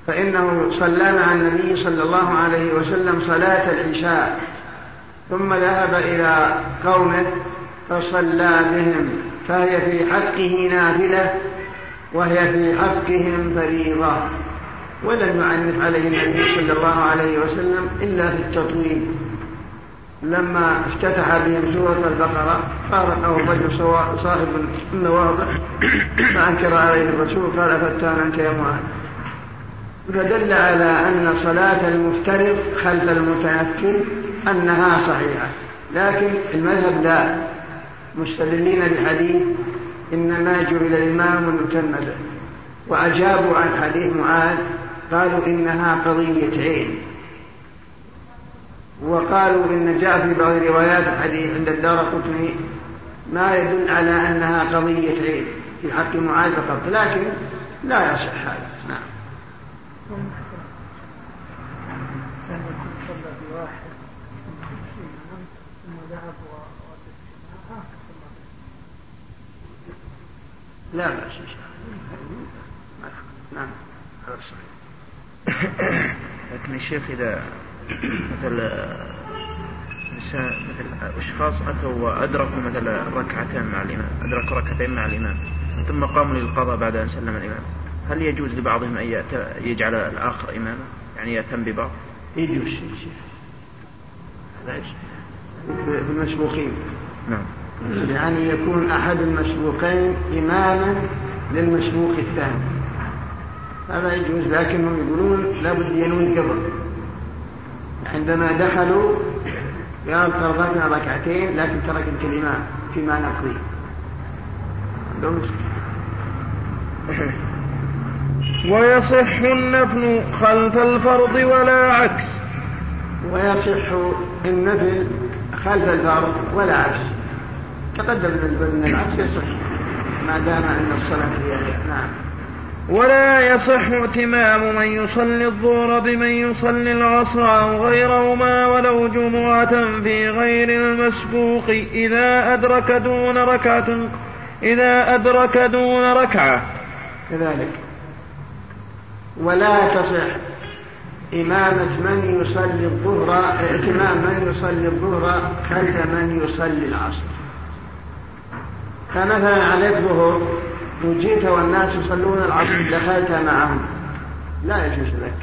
فإنه صلى مع النبي صلى الله عليه وسلم صلاة العشاء. ثم ذهب إلى قومه فصلى بهم فهي في حقه نافلة وهي في حقهم فريضة. ولم يعنف عليه النبي صلى الله عليه وسلم إلا في التطويل. لما افتتح بهم سورة البقرة فارقه الرجل صاحب النواضح فأنكر عليه الرسول قال فتان أنت يا معاذ؟ فدل على أن صلاة المفترض خلف المتنفل أنها صحيحة. لكن المذهب لا. مستدلين بحديث إنما جعل الإمام المتمد وأجابوا عن حديث معاذ قالوا إنها قضية عين. وقالوا إن جاء في بعض روايات الحديث عند الدار قطني ما يدل على أنها قضية عين. في حق معاذ فقط. لكن لا يصح هذا. نعم. لا بأس إن شاء الله نعم. هذا صحيح. لكن الشيخ إذا مثل مثل أشخاص أتوا وأدركوا مثل ركعتين مع الإمام أدركوا ركعتين مع الإمام ثم قاموا للقضاء بعد أن سلم الإمام. هل يجوز لبعضهم أن يجعل الآخر إماما؟ يعني يأتم ببعض؟ يجوز شيخ. في المسبوقين نعم. يعني يكون أحد المسبوقين إماما للمسبوق الثاني. هذا يجوز لكنهم يقولون لابد ينوي قبل عندما دخلوا قال فرضنا ركعتين لكن ترك الكلمات فيما نقضي. ويصح النفل خلف الفرض ولا عكس. ويصح النفل خلف الفرض ولا عكس. تقدم من العكس يصح. ما دام أن الصلاة هي نعم. ولا يصح ائتمام من يصلي الظهر بمن يصلي العصر أو غيرهما ولو جمعة في غير المسبوق إذا أدرك دون ركعة إذا أدرك دون ركعة. كذلك. ولا تصح إمامة من يصلي الظهر ائتمام من يصلي الظهر خلف من يصلي العصر. فمثلا عليك ظهر وجيت والناس يصلون العصر دخلت معهم. لا يجوز لك.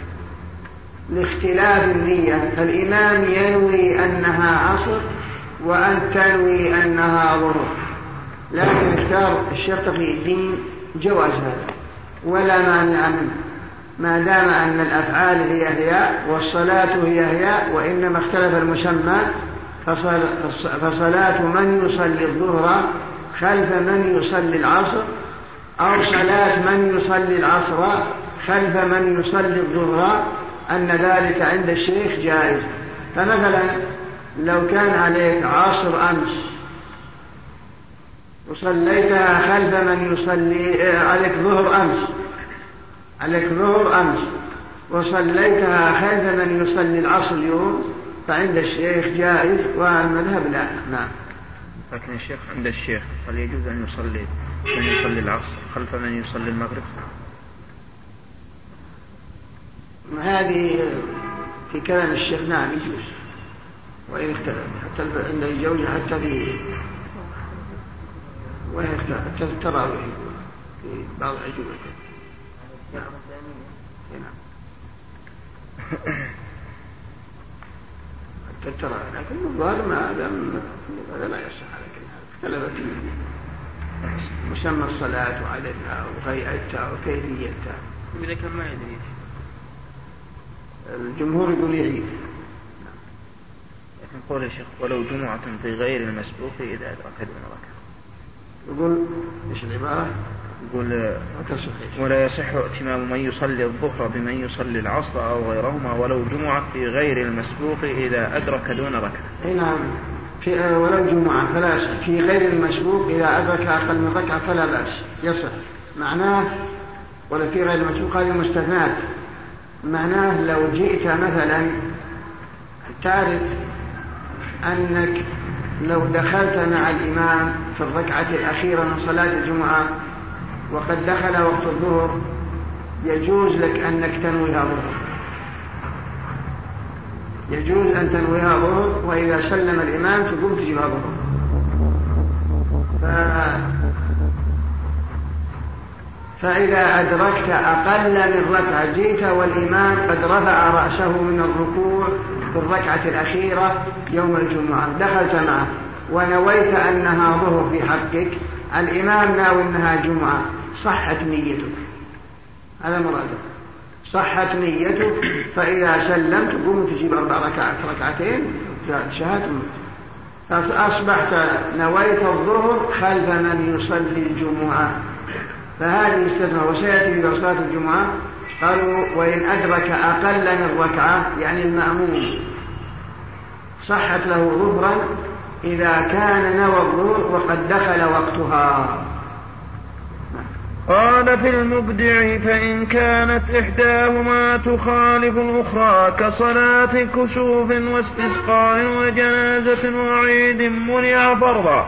لاختلاف النية الإمام ينوي أنها عصر وأن تنوي أنها ظهر. لكن اختار الشيخ تقي الدين جواز هذا ولا مانع منه. ما دام أن الأفعال هي هي والصلاة هي هي وإنما اختلف المسمى فصلاة من يصلي الظهر خلف من يصلي العصر أو صلاة من يصلي العصر خلف من يصلي الظهر أن ذلك عند الشيخ جائز. فمثلا لو كان عليك عصر أمس وصليتها خلف من يصلي آه، عليك ظهر أمس عليك ظهر أمس. وصليتها خلف من يصلي العصر اليوم فعند الشيخ جائز والمذهب لا. نعم. لكن الشيخ عند الشيخ هل يجوز أن يصلي من يصلي العصر خلف من يصلي المغرب؟ هذه في كلام الشيخ نعم يجوز. وإن اختلف حتى عند الجوز حتى في وإن اختلف حتى في التراويح في بعض الأجوبة. نعم حتى التراويح لكن الظاهر ما دام هذا لا يصح حال اختلفت مسمى الصلاة وعددها وهيئتها وكيفيتها إذا كان ما يدري الجمهور يقول يعيد لكن قول يا شيخ ولو جمعة في غير المسبوق إذا أدرك دون ركعة يقول إيش العبارة؟ يقول ولا يصح ائتمام من يصلي الظهر بمن يصلي العصر أو غيرهما ولو جمعة في غير المسبوق إذا أدرك دون ركعة. أي نعم. في آه، ولو جمعة فلا في غير المسبوق إذا أدرك أقل من ركعة فلا بأس. يصح. معناه ولا في غير المسبوق هذه مستثنات معناه لو جئت مثلا تعرف أنك لو دخلت مع الإمام في الركعة الأخيرة من صلاة الجمعة وقد دخل وقت الظهر. يجوز لك أنك تنويها ظهر. يجوز أن تنويها ظهر وإذا سلم الإمام تقوم تجيبها ظهر. ف... فإذا أدركت أقل من ركعة جئت والإمام قد رفع رأسه من الركوع في الركعة الأخيرة يوم الجمعة. دخلت معه. ونويت أنها ظهر في حقك. الإمام ناوي أنها جمعة. صحت نيتك. هذا مراده صحت نيتك فإذا سلمت قم تجيب أربع ركعات. ركعتين شهادة. فأصبحت نويت الظهر خلف من يصلي الجمعة. فهذه استثناء. وسيأتي في صلاة الجمعة. قالوا وإن أدرك أقل من ركعة يعني المأموم. صحت له ظهرا إذا كان نوى الظهر وقد دخل وقتها. قال في المبدع فإن كانت إحداهما تخالف الأخرى كصلاة كسوف واستسقاء وجنازة وعيد منع فرضا.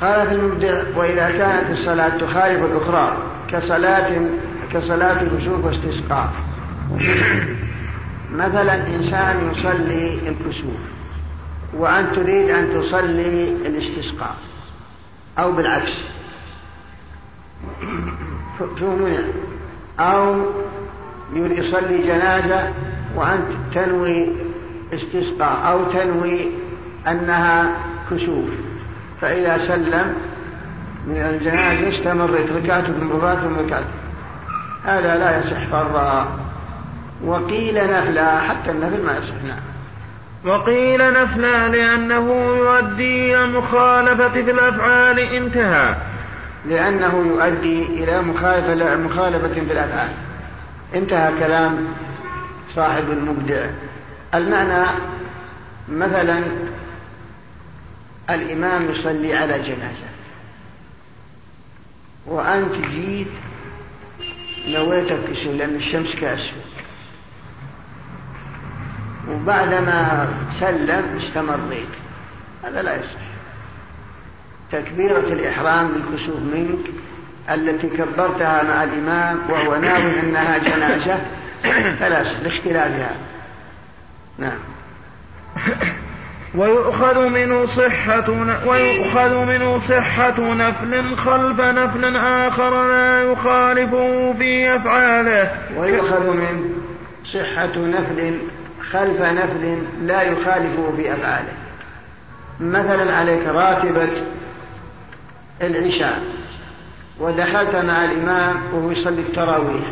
قال في المبدع وإذا كانت الصلاة تخالف الأخرى كصلاة كصلاة كسوف واستسقاء. مثلا إنسان يصلي الكسوف وأنت تريد أن تصلي الاستسقاء أو بالعكس. فهمنا أو يصلي جنازة وأنت تنوي استسقاء أو تنوي أنها كسوف. فإذا سلم من الجنازة استمرت ركعت ثم ركعت ثم ركعت هذا لا يصح فرضا. وقيل نفلا حتى النفل ما يصح نعم وقيل نفلا لأنه يؤدي إلى المخالفة في الأفعال انتهى. لأنه يؤدي إلى مخالفة مخالفة في الأفعال. انتهى كلام صاحب المبدع. المعنى مثلا الإمام يصلي على جنازة. وأنت جيت نويت الكسوف لأن الشمس كأسود وبعدما سلم استمريت هذا لا يصح. تكبيرة الإحرام للكسوف منك التي كبرتها مع الإمام وهو ناوي أنها جنازة. فلا لاختلافها. نعم. ويؤخذ منه صحة ويؤخذ منه صحة نفل خلف نفل آخر لا يخالفه في أفعاله. ويؤخذ من صحة نفل خلف نفل لا يخالفه في أفعاله. مثلا عليك راتبة العشاء. ودخلت مع الإمام وهو يصلي التراويح.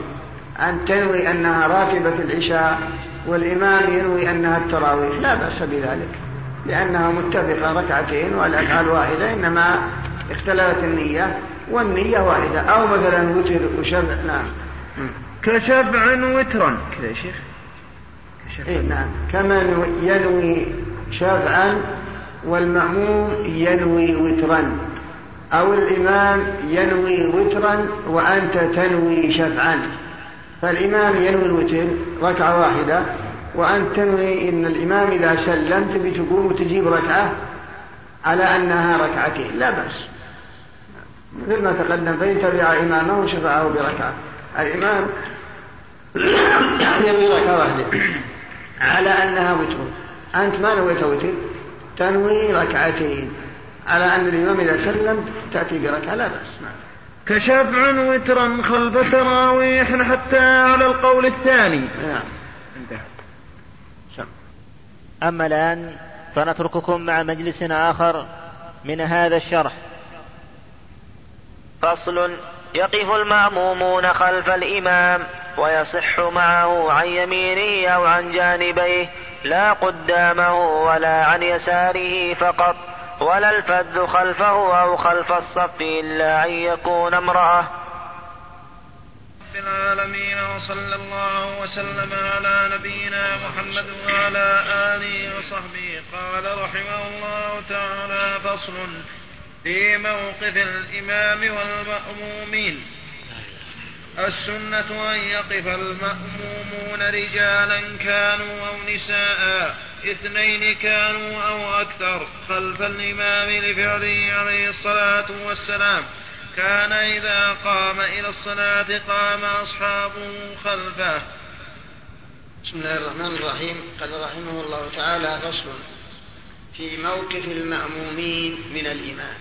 أن تنوي أنها راتبة العشاء والإمام ينوي أنها التراويح. لا بأس بذلك لأنها متفقة ركعتين والأفعال واحدة إنما اختلفت النية والنية واحدة. أو مثلا وتر وشفع نعم. كشفع وترا. كذا يا شيخ. إيه نعم. كما ينوي شفعا والمأموم ينوي وترا. أو الإمام ينوي وترا وأنت تنوي شفعا. فالإمام ينوي الوتر ركعة واحدة وأنت تنوي إن الإمام إذا سلم تبي تقوم وتجيب ركعة على أنها ركعتين. لا بأس. مثل ما تقدم فإن تبع إمامه شفعه بركعة. الإمام ينوي ركعة واحدة على أنها وتر. أنت ما نويت وتر؟ تنوي ركعتين. على أن الإمام إذا سلم تأتي بركعة لا بأس. نعم. كشفع وترا خلف تراويح حتى على القول الثاني. نعم. انتهى. أما الآن فنترككم مع مجلس آخر من هذا الشرح. فصل يقف المأمومون خلف الإمام ويصح معه عن يمينه أو عن جانبيه لا قدامه ولا عن يساره فقط. ولا الفذ خلفه أو خلف الصف إلا أن يكون امرأة. رب العالمين وصلى الله وسلم على نبينا محمد وعلى آله وصحبه. قال رحمه الله تعالى فصل في موقف الإمام والمأمومين. السنة أن يقف المأمومون رجالا كانوا أو نساء. اثنين كانوا أو أكثر خلف الإمام لفعله عليه الصلاة والسلام. كان إذا قام إلى الصلاة قام أصحابه خلفه. بسم الله الرحمن الرحيم. قال رحمه الله تعالى فصل. في موقف المأمومين من الإمام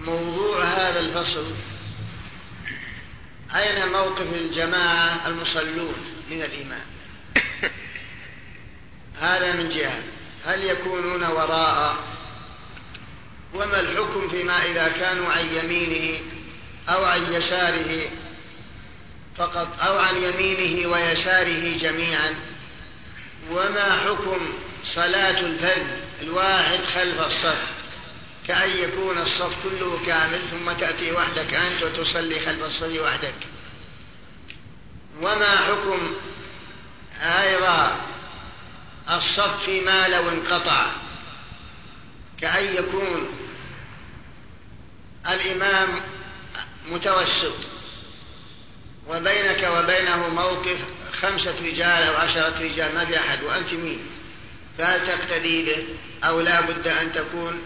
موضوع هذا الفصل أين موقف الجماعة المصلون من الإمام هذا من جهة. هل يكونون وراء؟ وما الحكم فيما إذا كانوا عن يمينه أو عن يساره فقط أو عن يمينه ويساره جميعا؟ وما حكم صلاة الفذ الواحد خلف الصف؟ كأن يكون الصف كله كامل ثم تأتي وحدك أنت وتصلي خلف الصف وحدك. وما حكم أيضا الصف فيما لو انقطع. كأن يكون الإمام متوسط. وبينك وبينه موقف خمسة رجال أو عشرة رجال ما في أحد. وأنت مين؟ فهل تقتدي به أو لا بد أن تكون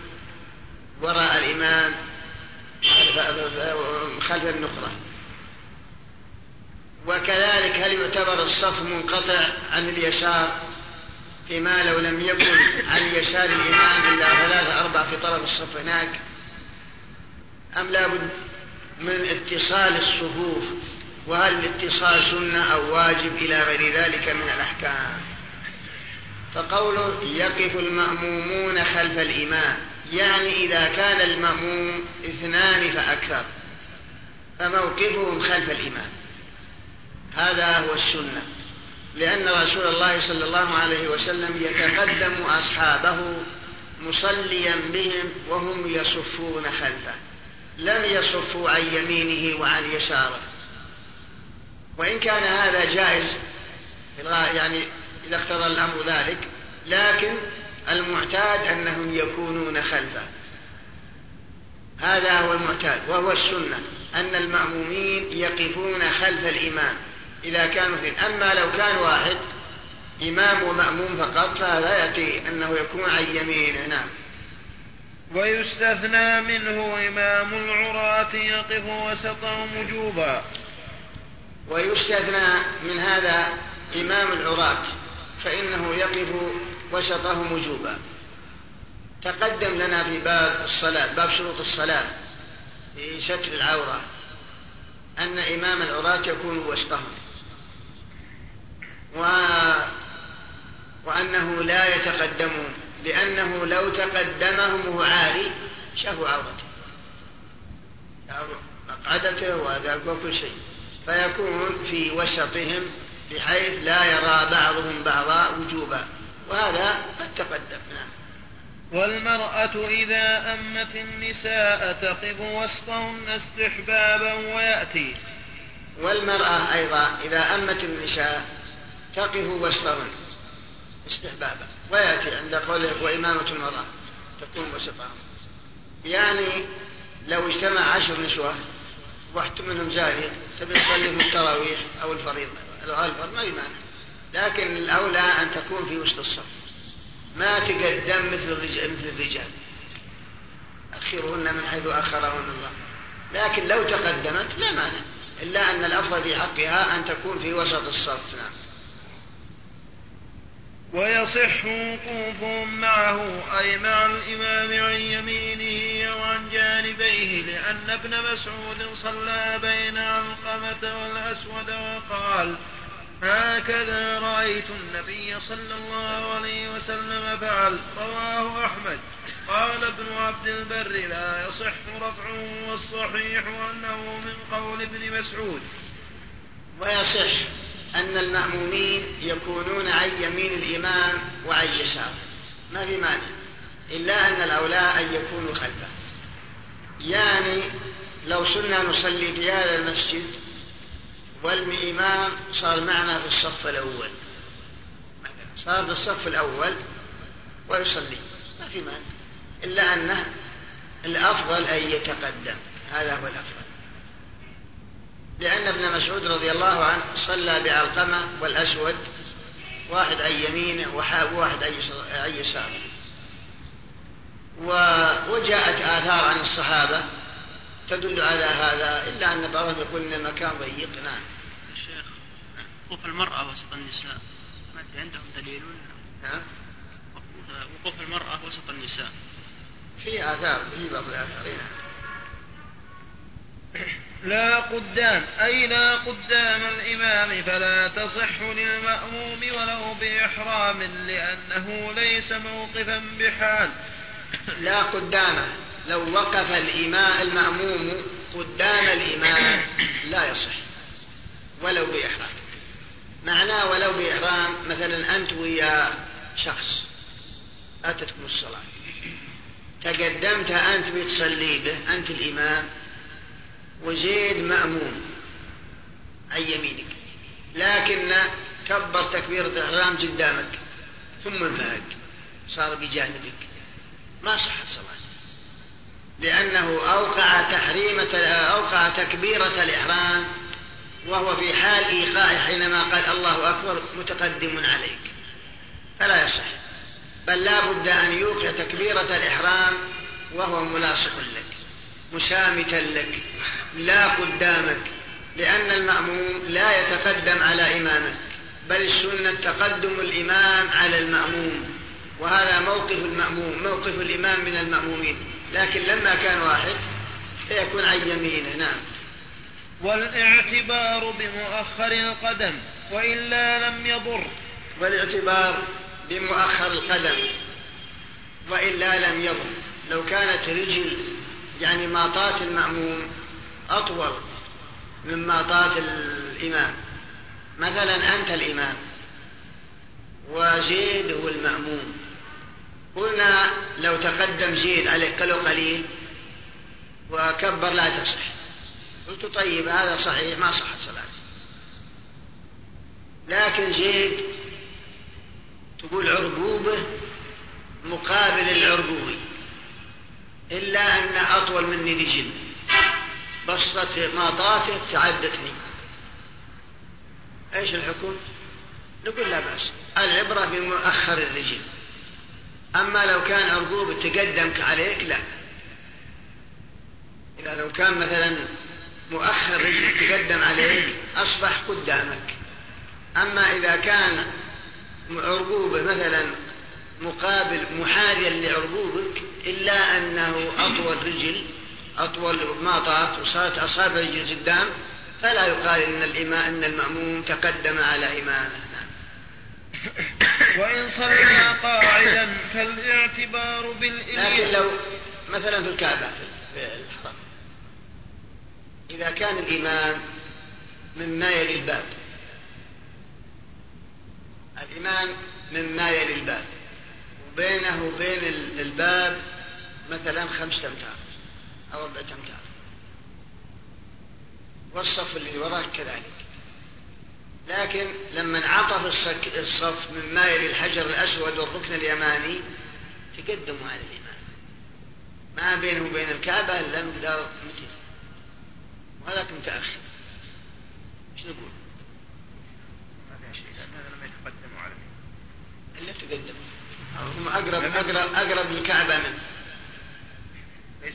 وراء الإمام خلف النقرة؟ وكذلك هل يعتبر الصف منقطع عن اليسار؟ فيما لو لم يكن عن يسار الإمام إلا ثلاثة أربعة في طرف الصف هناك أم لابد من اتصال الصفوف؟ وهل الاتصال سنة أو واجب إلى غير ذلك من الأحكام؟ فقوله يقف المأمومون خلف الإمام يعني إذا كان المأموم اثنان فأكثر فموقفهم خلف الإمام هذا هو السنة. لأن رسول الله صلى الله عليه وسلم يتقدم أصحابه مصليا بهم وهم يصفون خلفه. لم يصفوا عن يمينه وعن يساره. وإن كان هذا جائز يعني إذا اقتضى الأمر ذلك لكن المعتاد أنهم يكونون خلفه. هذا هو المعتاد وهو السنة أن المأمومين يقفون خلف الإمام. إذا كانوا اثنين أما لو كان واحد إمام ومأموم فقط فهذا يأتي أنه يكون عن يمينه نعم. ويستثنى منه إمام العراة يقف وسطهم وجوبا ويستثنى من هذا إمام العراة فإنه يقف وسطهم وجوبا تقدم لنا في باب الصلاة باب شروط الصلاة في ستر العورة أن إمام العراة يكون وسطهم. و... وأنه لا يتقدمون لأنه لو تقدمهم وهو عاري شافوا عورته مقعدته وذلك وكل شيء. فيكون في وسطهم بحيث لا يرى بعضهم بعضا وجوبا. وهذا قد تقدم. نعم. والمرأة إذا أمت النساء تقف وسطهن استحبابا ويأتي. والمرأة أيضا إذا أمت النساء تقف وسطهن استحبابا. ويأتي عند قوله وإمامة المرأة تكون وسطها يعني لو اجتمع عشر نسوة واحد منهم جارية تبي تصلي في التراويح أو الفريضة. الفرض ما يمانع لكن الأولى أن تكون في وسط الصف. ما تقدم مثل الرجال مثل الرجال. أخرهن من حيث أخرهن الله. لكن لو تقدمت لا مانع. إلا أن الأفضل في حقها أن تكون في وسط الصف. نعم. ويصح وقوفهم معه أي مع الإمام عن يمينه وعن جانبيه لأن ابن مسعود صلى بين علقمة والأسود وقال هكذا رأيت النبي صلى الله عليه وسلم فعل رواه أحمد. قال ابن عبد البر لا يصح رفعه والصحيح أنه من قول ابن مسعود. ويصح. أن المأمومين يكونون عن يمين الإمام وعن يساره ما في مانع. إلا أن الأولى أن يكونوا خلفه. يعني لو صرنا نصلي في هذا المسجد والإمام صار معنا في الصف الأول. صار في الصف الأول ويصلي. ما في مانع. إلا أنه الأفضل أن يتقدم. هذا هو الأفضل. لأن ابن مسعود رضي الله عنه صلى بعلقمة والأسود واحد عن يمينه وواحد عن يساره. وجاءت آثار عن الصحابة تدل على هذا إلا أن بعضهم يقول إن المكان ضيق. نعم. الشيخ وقوف المرأة وسط النساء. ما عندهم دليل نعم وقوف المرأة وسط النساء. في آثار في بعض الآثار نعم لا قدام أي لا قدام الإمام فلا تصح للمأموم ولو بإحرام لأنه ليس موقفا بحال. لا قدامه لو وقف الإمام المأموم قدام الإمام لا يصح ولو بإحرام. معناه ولو بإحرام مثلا أنت ويا شخص أتتكم الصلاة. تقدمت أنت بتصلي به أنت الإمام وزيد مأموم عن يمينك. لكن كبر تكبيرة الإحرام قدامك ثم انفهد صار بجانبك. ما صحت صلاة لأنه أوقع تحريمة أوقع تكبيرة الإحرام وهو في حال إيقاع حينما قال الله أكبر متقدم عليك. فلا يصح. بل لا بد أن يوقع تكبيرة الإحرام وهو ملاصق لك. مشامتا لك لا قدامك لأن المأموم لا يتقدم على إمامه بل السنة تقدم الإمام على المأموم وهذا موقف المأموم موقف الإمام من المأمومين لكن لما كان واحد فيكون عن يمينه نعم. والإعتبار بمؤخر القدم وإلا لم يضر. والإعتبار بمؤخر القدم وإلا لم يضر. لو كانت رجل يعني ماطات المأموم أطول من ماطات الإمام. مثلا أنت الإمام وزيد هو المأموم. قلنا لو تقدم زيد عليك قلو قليل وكبر لا تصح. قلت طيب هذا صحيح ما صحت صلاته لكن زيد تقول عرقوبة مقابل العرقوبي إلا أن أطول مني رجل بسطة ماطاته تعدتني. إيش الحكم؟ نقول لا بأس. العبرة بمؤخر الرجل. أما لو كان عرقوب تقدمك عليك لا. إذا لو كان مثلا مؤخر رجل تقدم عليك أصبح قدامك. أما إذا كان عرقوبه مثلا مقابل محاذيا لعرقوبك إلا أنه أطول رجل أطول ماطات وصارت أصابع رجل قدام فلا يقال إن الإمام إن المأموم تقدم على إمامه. وإن صلى قاعدا فالاعتبار بالإلية لكن لو مثلا في الكعبة في الحرم إذا كان الإمام مما يلي الباب. الإمام مما يلي الباب. وبينه وبين الباب مثلا خمسة أمتار أو أربعة أمتار والصف اللي وراك كذلك. لكن لما انعطف الصف مما يلي الحجر الأسود والركن اليماني تقدموا على الإمام ما بينه وبين الكعبة إلا مقدار متر وهذاك متأخر. إيش نقول؟ إلا تقدموا هم أقرب أقرب أقرب للكعبة منه ليس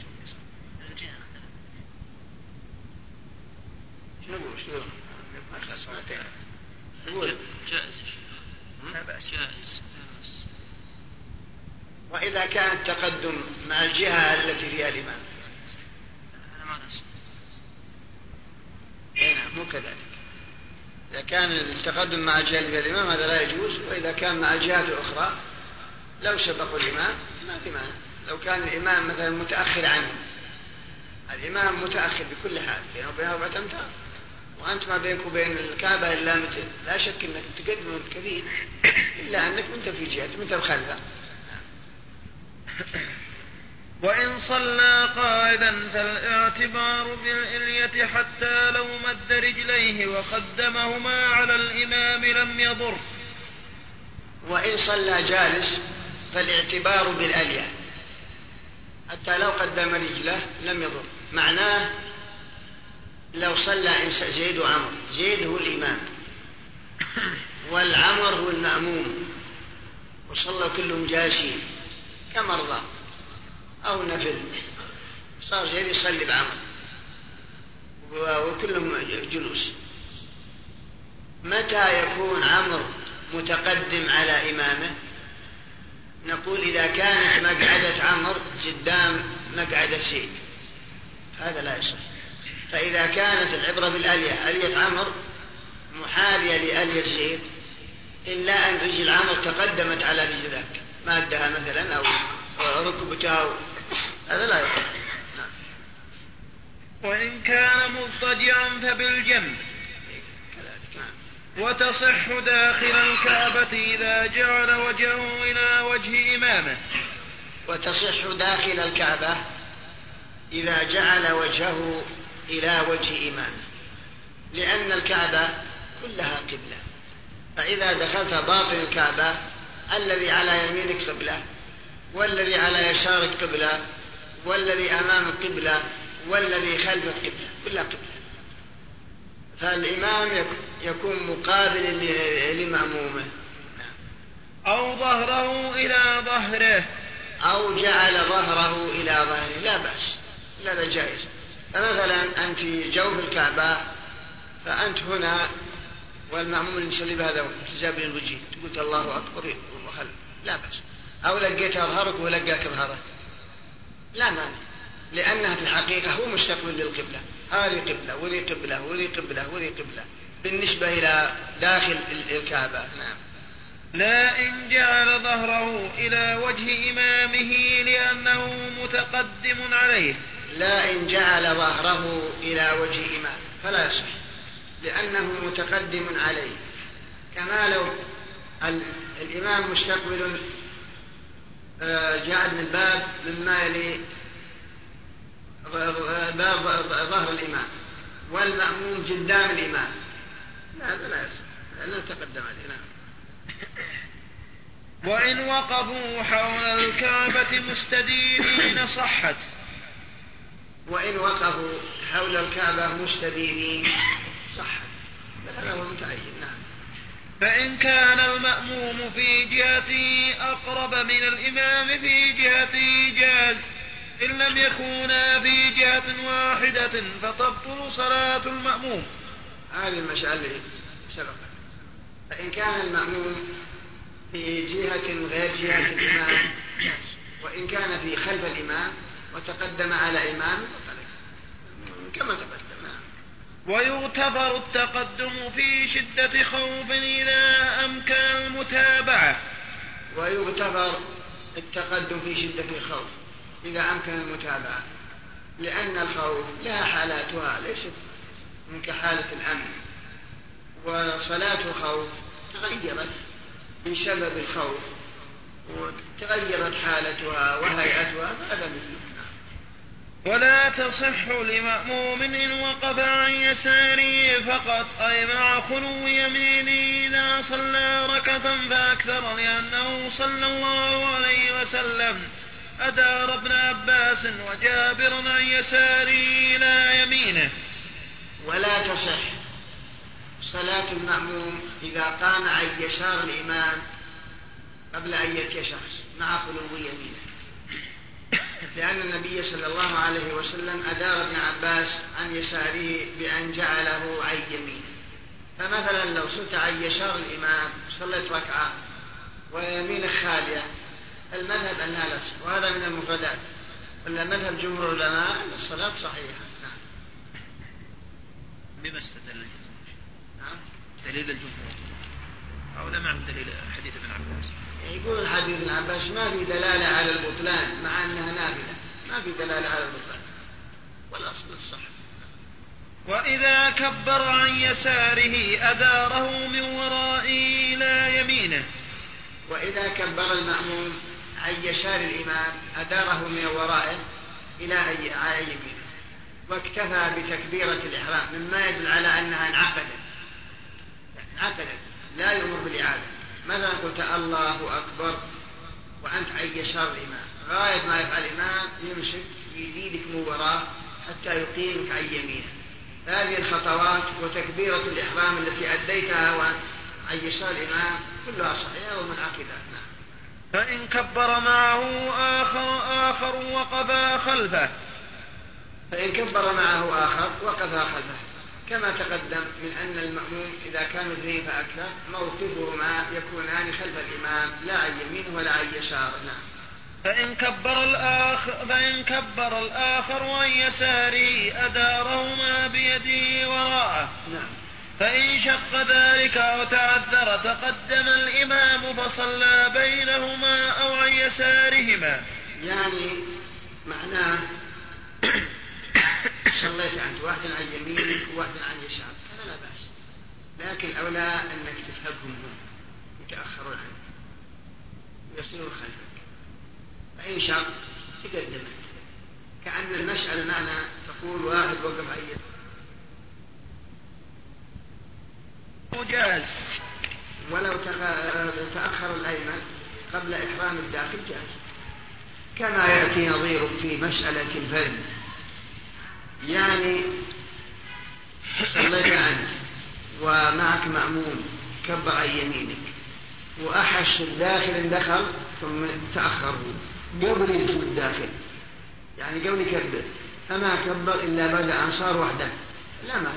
شنو؟ نقول شنو نقول جائز لا بأس. جائز. وإذا كان التقدم مع الجهة التي فيها الإمام. اي نعم مو كذلك. إذا كان التقدم مع الجهة اللي فيها الإمام هذا لا يجوز. وإذا كان مع الجهات الأخرى لو سبقوا الإمام ما في مانع. لو كان الإمام مثلا متأخر عنه الإمام متأخر بكل حال بينه وبين أربعة أمتار. وأنت ما بينك وبين الكعبة إلا متر لا شك أنك تقدم كثير إلا أنك أنت في جهة أنت بخلفه وإن صلى قاعدا فالاعتبار بالإلية حتى لو مد رجليه وقدمهما على الإمام لم يضر. وإن صلى جالس فالاعتبار بالألية حتى لو قدم رجله لم يضر. معناه لو صلى إنسان زيد وعمر. زيد هو الإمام. والعمر هو المأموم. وصلى كلهم جالسين. كمرضى. أو نفل. صار زيد يصلي بعمر. وكلهم جلوس. متى يكون عمرو متقدم على إمامه؟ نقول إذا كانت مقعدة عمرو قدام مقعدة زيد. هذا لا يصح. فإذا كانت العبرة بالآلية آلية عمرو محاذية لآلية زيد إلا أن رجل عمرو تقدمت على رجل ذاك مادها مثلا أو ركبته أو هذا لا يصح نعم. وإن كان مضطجعا فبالجنب. نعم. وتصح داخل الكعبة إذا جعل وجهه إلى وجه إمامه. وتصح داخل الكعبة إذا جعل وجهه إلى وجه إمامه لأن الكعبة كلها قبلة. فإذا دخلت باطن الكعبة الذي على يمينك قبلة والذي على يسارك قبلة والذي أمامك قبلة والذي خلفك قبلة كلها قبلة. فالإمام يكون مقابل لمأمومه. أو ظهره إلى ظهره. أو جعل ظهره إلى ظهره لا بأس لا لا جائز. فمثلا أنت في جوف الكعبة فأنت هنا والمأموم اللي يصلي بهذا التجاب للوجه قلت الله أكبر هل لا بأس. أو لقيت أظهرك ولقاك أظهرك. لا مانع لأنها في الحقيقة هو مستقبل للقبلة. هذه قبلة وذي قبلة وذي قبلة وذي قبلة. بالنسبة إلى داخل الكعبة نعم. لا إن جعل ظهره إلى وجه إمامه لأنه متقدم عليه. لا إن جعل ظهره إلى وجه إمامه فلا يصح. لأنه متقدم عليه. كما لو الإمام مستقبل آه، جعل من باب مما يلي باب ظهر الإمام. والمأموم قدام الإمام. هذا لا يصح. لأنه تقدم عليه. نعم. وإن وقفوا حول الكعبة مستديرين صحت. وإن وقفوا حول الكعبة مستديرين صحت بل هذا هو متعين نعم. فإن كان المأموم في جهته أقرب من الإمام في جهته جاز إن لم يكونا في جهة واحدة فتبطل صلاة المأموم. هذه المسألة سبقت فإن كان المأموم في جهة غير جهة الإمام جاز. وإن كان في خلف الإمام وتقدم على إمام كما تقدم. ويغتفر التقدم في شدة خوف إذا أمكن المتابعة. ويغتفر التقدم في شدة الخوف إذا أمكن المتابعة لأن الخوف لها حالاتها ليست من كحالة الأمن. وصلاة الخوف تغيرت بسبب الخوف وتغيرت حالتها وهيئتها فهذا مثله ولا تصح لمأموم إن وقف عن يساره فقط. أي مع خلو يمينه إذا صلى ركعة فأكثر لأنه صلى الله عليه وسلم. أدار ابن عباس وجابر عن يساره إلى يمينه. ولا تصح. صلاة المأموم إذا قام عن يسار الإمام قبل أن شخص مع خلو يمينه. لأن النبي صلى الله عليه وسلم أدار ابن عباس عن يساره بأن جعله عن يمينه. فمثلا لو صرت عن يسار الإمام صليت ركعة ويمينك خالية المذهب أنها لا وهذا من المفردات. ولا مذهب جمهور العلماء أن الصلاة صحيحة. نعم. بما استدل نعم. دليل الجمهور. أو لا معنى دليل حديث ابن عباس. يقول الحديث ابن عباس ما في دلالة على البطلان مع أنها نافلة ما في دلالة على البطلان. والأصل الصح وإذا كبر عن يساره أداره من ورائه إلى يمينه. وإذا كبر المأموم عن يسار الإمام أداره من ورائه إلى على يمينه. واكتفى بتكبيرة الإحرام مما يدل على أنها انعقدت. انعقدت. لا يؤمر بالإعادة. مثلا قلت؟ الله أكبر. وأنت عن يسار الإمام غاية ما يفعل الإمام يمسك يزيدك من وراه حتى يقيمك عن يمينه. هذه الخطوات وتكبيرة الإحرام التي أديتها وأنت عن يسار الإمام كلها صحيحة ومنعقدة نعم. فإن كبر معه آخر آخر وقفا خلفه. فإن كبر معه آخر وقفا خلفه. كما تقدم من أن المأموم إذا كانوا اثنين فأكثر موقفهما يكونان خلف الإمام لا عن يمينه ولا عن يساره نعم. فإن كبر الآخر فإن كبر الآخر عن يساره أدارهما بيده وراءه. نعم. فإن شق ذلك أو تعذر تقدم الإمام فصلى بينهما أو عن يسارهما. يعني معناه صليت أنت واحدا عن يمينك وواحدا عن يسارك هذا لا بأس. لكن الأولى أنك تفهمهم هم يتأخرون عنك ويصلون خلفك. فإن شاء تقدمك كأن المسألة معنى تقول واحد وقف عن جاز ولو تأخر الأيمن قبل إحرام الداخل جاز. كما يأتي نظيره في مسألة الفرد يعني صليت أنت ومعك مأموم كبر عن يمينك وأحس الداخل دخل ثم تأخر. قبل يدخل الداخل يعني قبل يكبر. فما كبر إلا بعد أن صار وحده. لا مانع.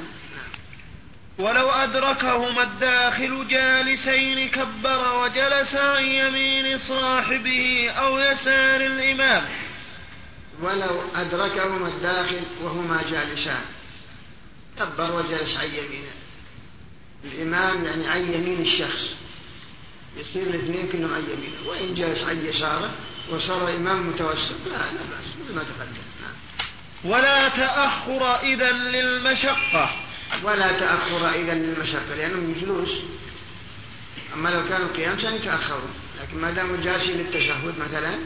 ولو أدركهما الداخل جالسين كبر وجلس عن يمين صاحبه أو يسار الإمام. ولو أدركهما الداخل وهما جالسان كبر وجلس عن يمينه. الإمام يعني عن يمين الشخص. يصير الاثنين كلهم عن يمينه. وإن جلس عن يساره وصار الإمام متوسط. لا لا بأس. مثل ما تقدم. ولا تأخر إذا للمشقة. ولا تأخر إذا للمشقة لأنهم جلوس. أما لو كانوا قيام كانوا يتأخرون لكن ما داموا جالسين للتشهد مثلا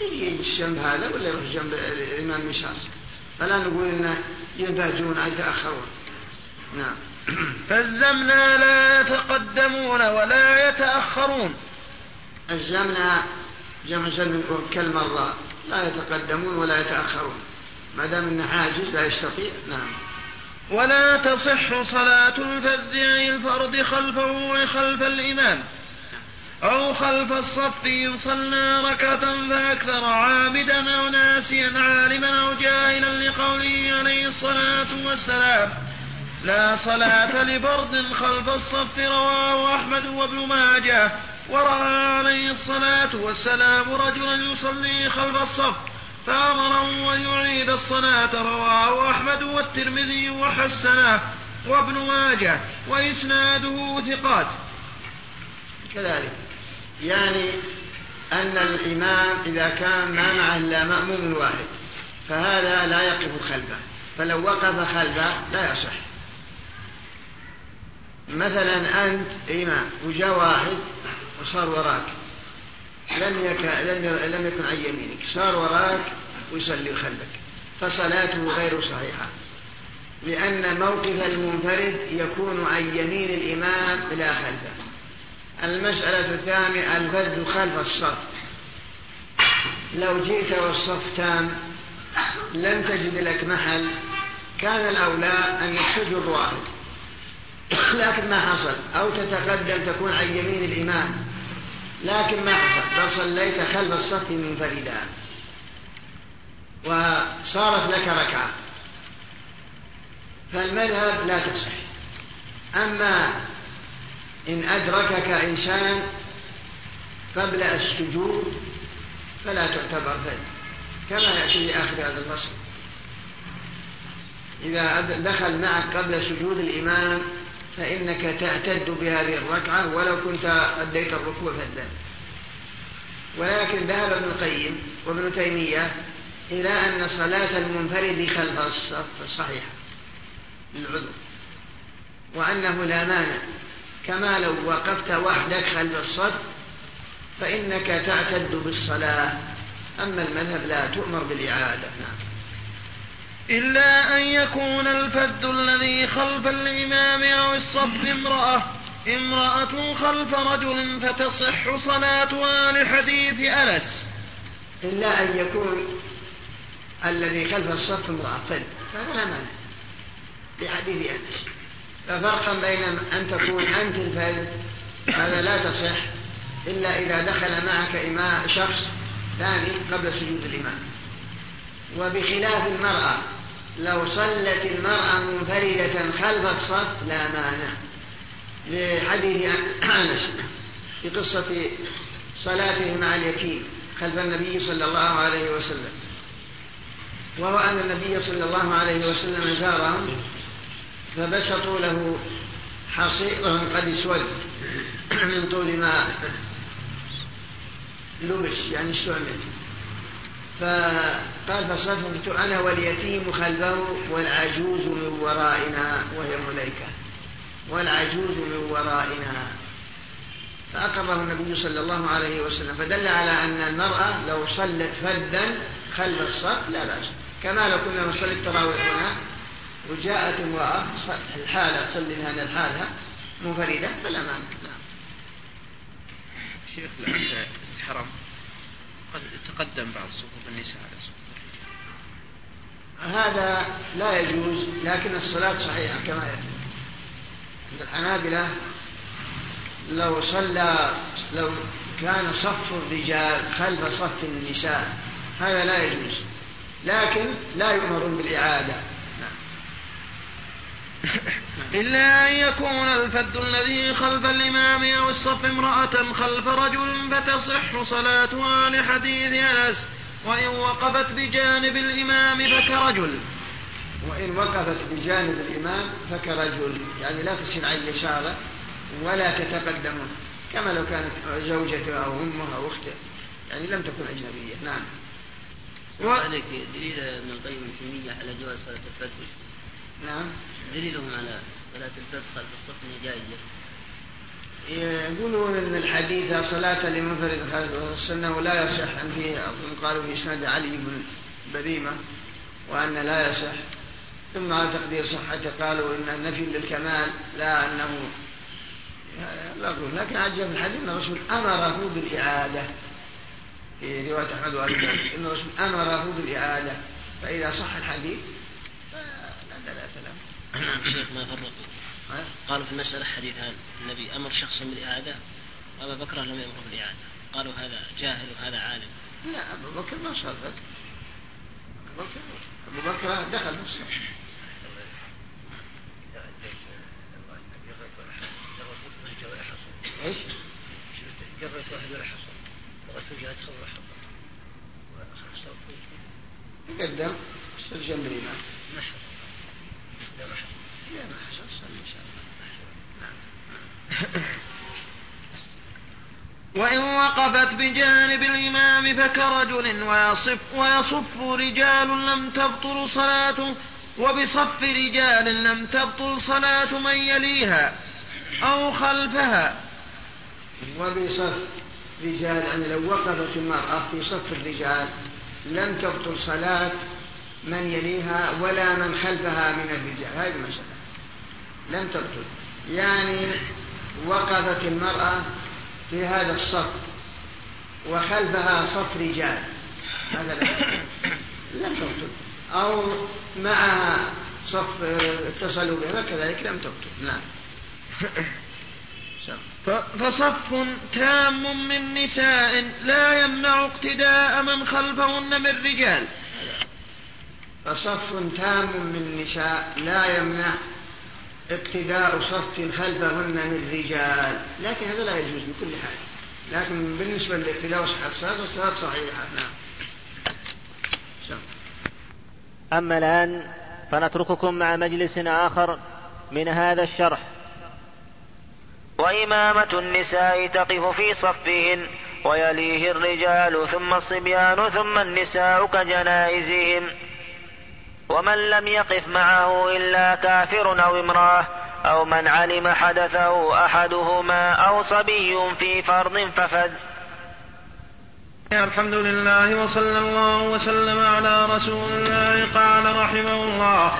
يجي الجنب هذا ولا يروح جنب الإمام اليسار فلا نقول إنه ينتهجون أو يتأخرون نعم. فالزمنا لا يتقدمون ولا يتأخرون. الزمنا جمع زمن كالمرضى لا يتقدمون ولا يتأخرون. ما دام إنه عاجز لا يستطيع. نعم. ولا تصح صلاة الفذ أي الفرد خلفه وخلف الإمام. أو خلف الصف إن صلى ركعة فأكثر عامدا أو ناسيا عالما أو جاهلا لقوله عليه الصلاة والسلام. لا صلاة لفرد خلف الصف رواه أحمد وابن ماجه. ورأى عليه الصلاة والسلام رجلا يصلي خلف الصف فأمره أن يعيد الصلاة رواه أحمد والترمذي وحسنه وابن ماجه وإسناده ثقات. كذلك. يعني أن الإمام إذا كان ما معه إلا مأموم واحد فهذا لا يقف خلفه. فلو وقف خلفه لا يصح. مثلا أنت إمام وجاء واحد وصار وراك. لم يكن لم لم يكن عن يمينك صار وراك ويصلي خلفك. فصلاته غير صحيحة. لأن موقف المنفرد يكون عن يمين الإمام بلا خلفه. المسألة الثانية الفذ خلف الصف لو جئت والصف تام لم تجد لك محل كان الأولى أن تجر واحد لكن ما حصل. أو تتقدم تكون عن يمين الإمام. لكن ما حصل. بل صليت خلف الصف منفردا وصارت لك ركعة. فالمذهب لا تصح. أما إن أدركك إنسان قبل السجود فلا تعتبر فذ كما يأتي في آخر هذا الفصل. إذا دخل معك قبل سجود الإمام فإنك تعتد بهذه الركعة ولو كنت أديت الركوع فذا ولكن ذهب ابن القيم وابن تيمية إلى أن صلاة المنفرد خلف الصف صحيحة للعذر وأنه لا مانع. كما لو وقفت وحدك خلف الصف فإنك تعتد بالصلاة. أما المذهب لا تؤمر بالإعادة. نعم. إلا أن يكون الفذ الذي خلف الإمام أو الصف امرأة. امرأة خلف رجل فتصح صلاتها لحديث أنس. إلا أن يكون الذي خلف الصف امرأة فذ فهذا لا مانع لحديث أنس. ففرقا بين أن تكون أنت الفذ هذا لا تصح إلا إذا دخل معك إمام شخص ثاني قبل سجود الإمام وبخلاف المرأة لو صلت المرأة منفردة خلف الصف لا مانع. لحديث أنس في قصة صلاته مع اليتيم خلف النبي صلى الله عليه وسلم. وهو أن النبي صلى الله عليه وسلم زارهم فبسطوا له حصيرا قد اسود من طول ما لبس يعني استعمل. فقال فصفت أنا واليتيم خلفه والعجوز من ورائنا وهي مليكة والعجوز من ورائنا. فأقره النبي صلى الله عليه وسلم. فدل على أن المرأة لو صلت فردا خلف الصف لا بأس. كما لو كنا نصلي التراويح هنا وجاءت امرأة الحالة تصلي هنا الحالة منفردة؟ فلا مانع. نعم. شيخ الآن الحرم قد تقدم بعض صفوف النساء على صفوف هذا لا يجوز لكن الصلاة صحيحة كما يأتي عند الحنابلة لو صلى لو كان صف الرجال خلف صف النساء هذا لا يجوز. لكن لا يؤمرون بالإعادة. إلا أن يكون الفد الذي خلف الإمام أو الصف امرأة خلف رجل فتصح صلاتها لحديث أنس وإن وقفت بجانب الإمام فكرجل وإن وقفت بجانب الإمام فكرجل يعني لا تصير عن يساره ولا تتقدمه كما لو كانت زوجته أو أمه أو أخته. يعني لم تكن أجنبية. نعم. و... عليك دليل ابن القيم تيمية على جواز صلاة الفرد نعم. دليلهم على صلاة الفرد خلف الصف جائزة يقولون إن الحديث صلاة لمنفرد خلف السنة ولا يصح أن فيه قالوا في إسناد علي بن بريمة وأن لا يصح. ثم على تقدير صحته قالوا إن النفي للكمال لا أنه لا أقول لكن عجب في الحديث إن الرسول أمره بالإعادة. في رواية أحمد وأبي إن الرسول أمره بالإعادة. فإذا صح الحديث له. نعم شيخ ما فرقوا قالوا في المسألة حديثان النبي أمر شخصا بالإعادة وأبا بكر لم يأمره بالإعادة. قالوا هذا جاهل وهذا عالم. لا أبو بكر ما صار ذلك. أبو بكر دخل في الصف إيش؟ جرت واحد ولا حصل. الرسول جاء ولا حصل يقدم يصير جنب الامام ما حصل. الله وإن وقفت بجانب الإمام فكرجل ويصف, ويصف رجال لم تبطل صلاته وبصف رجال لم تبطل صلاة من يليها أو خلفها. وبصف رجال يعني لو وقفت المرأة في صف الرجال لم تبطل صلاة من يليها ولا من خلفها من الرجال. هذه المسألة لم تبطل. يعني وقفت المرأة في هذا الصف وخلفها صف رجال. هذا لم تبطل. أو معها صف اتصلوا بها كذلك لم تبطل. نعم. فصف تام من نساء لا يمنع اقتداء من خلفهن من رجال. فصف تام من نساء لا يمنع اقتداء صف خلفهن من رجال. لكن هذا لا يجوز بكل حال. لكن بالنسبة للاقتداء وصحة الصلاة الصلاة صحيحة. نعم. أما الآن فنترككم مع مجلس آخر من هذا الشرح. وإمامة النساء تقف في صفهن ويليه الرجال ثم الصبيان ثم النساء كجنائزهم. ومن لم يقف معه إلا كافر أو امرأة أو من علم حدثه أحدهما أو صبي في فرض ففد. الحمد لله وصلى الله وسلم على رسول الله قال رحمه الله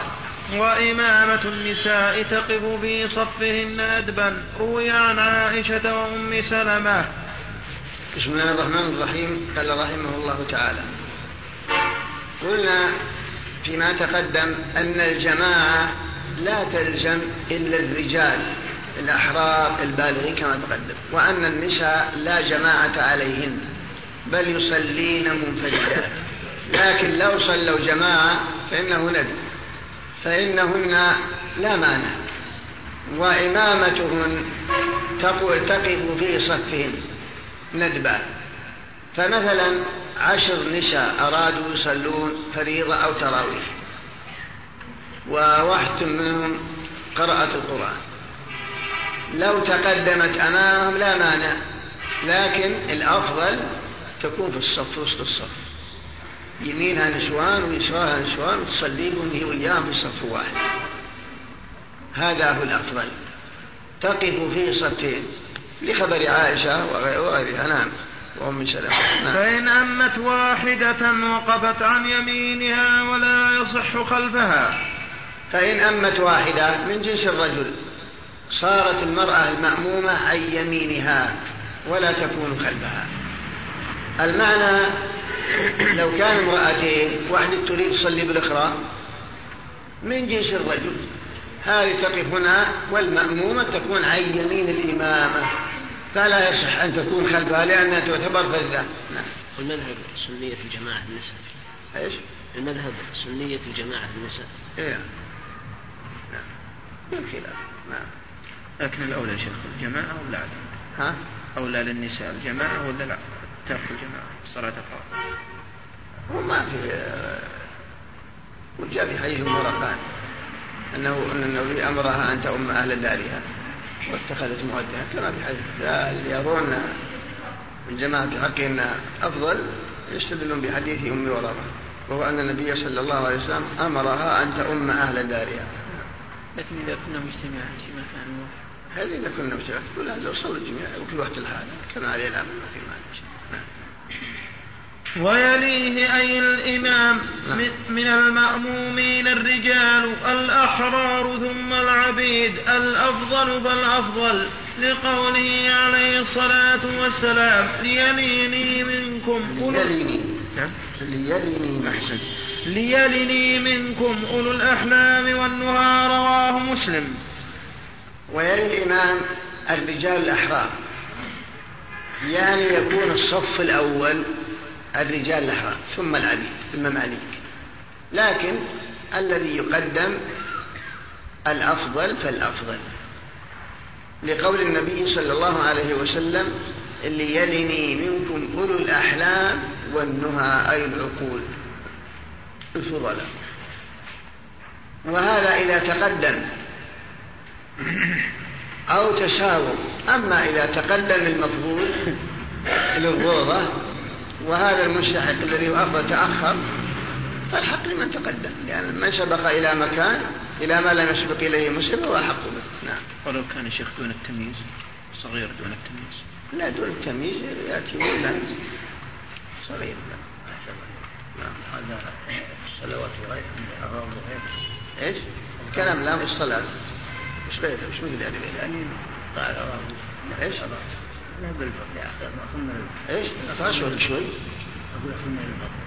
وإمامة النساء تقف في صفهن أدبا. روي عن عائشة وأم سلمة. بسم الله الرحمن الرحيم. قال رحمه الله تعالى قلنا فيما تقدم أن الجماعة لا تلزم إلا الرجال الأحرار البالغين كما تقدم وأن النساء لا جماعة عليهن بل يصلين منفردات لكن لو صلوا جماعة فإنه ندب فإنهن لا مانع وإمامتهن تقف في صفهن ندبا فمثلا عشر نساء أرادوا يصلون فريضة أو تراويح. وواحد منهم قرأت القرآن. لو تقدمت أمامهم لا مانع لكن الأفضل تكون في الصف وسط الصف. يمينها نسوان ويسراها نسوان وتصليهم هي وإياهم في صف واحد. هذا هو الأفضل. تقف في صفين لخبر عائشة وغيرها نعم. وأم سلمة. نعم. فإن أمت واحدة وقفت عن يمينها ولا يصح خلفها. فإن أمت واحدة من جنس الرجل صارت المرأة المأمومة عن يمينها ولا تكون خلفها. المعنى لو كان امرأتين واحدة تريد تصلي بالأخرى من جنس الرجل. هذه تقف هنا والمأمومة تكون عن يمين الإمامة. فلا يصح أن تكون خلفها لأنها تعتبر فذة نعم. المذهب سنية الجماعة النساء إيش؟ المذهب سنية الجماعة النساء إيه. بالخلاف نعم لكن الأولى يا شيخ الجماعة ولا عدم؟ ها؟ أولى للنساء الجماعة ولا لا؟ ترك الجماعة صلاة الفرض هو ما في وجاء في حديث مرقان أنه أن النبي أمرها أن تؤم أهل دارها واتخذت مؤدها كما في حديث يرون الجماعة في حقهن أفضل يستدلون بحديث أم ورقة وهو أن النبي صلى الله عليه وسلم أمرها أن تؤم أهل دارها. لكن إذا كنا مجتمعين في مكان واحد. هذه إذا كنا مجتمعين كل هذا صلوا الجميع وكل وقت الحال كما عليه الأمر ما في مانع. نعم. ويليه أي الإمام نعم. من- المأمومين الرجال الأحرار ثم العبيد الأفضل فالأفضل لقوله عليه الصلاة والسلام ليليني منكم ليليني. نعم. ليليني أحسن. ليلني منكم أولو الأحلام والنهى رواه مسلم. ويلي الإمام الرجال الأحرار. يعني يكون الصف الأول الرجال الأحرار ثم العبيد المماليك لكن الذي يقدم الأفضل فالأفضل. لقول النبي صلى الله عليه وسلم اللي يلني منكم أولو الأحلام والنهى أي العقول. الفضلاء. وهذا إذا تقدم أو تساووا أما إذا تقدم المفضول للروضة وهذا المستحق الذي هو أفضل تأخر فالحق لمن تقدم. لأن من سبق إلى مكان إلى ما لم يسبق إليه مسلم هو أحق به. نعم. ولو كان الشيخ دون التمييز صغير دون التمييز. لا دون التمييز يأتي ولا. صغير. لا نعم. هذا الصلوات وغيرها إيش؟ الكلام الآن في الصلاة مش غير مش مثل يعني إيش؟ لا أخذنا إيش؟ أصوت شوي أقول أخذنا الفضل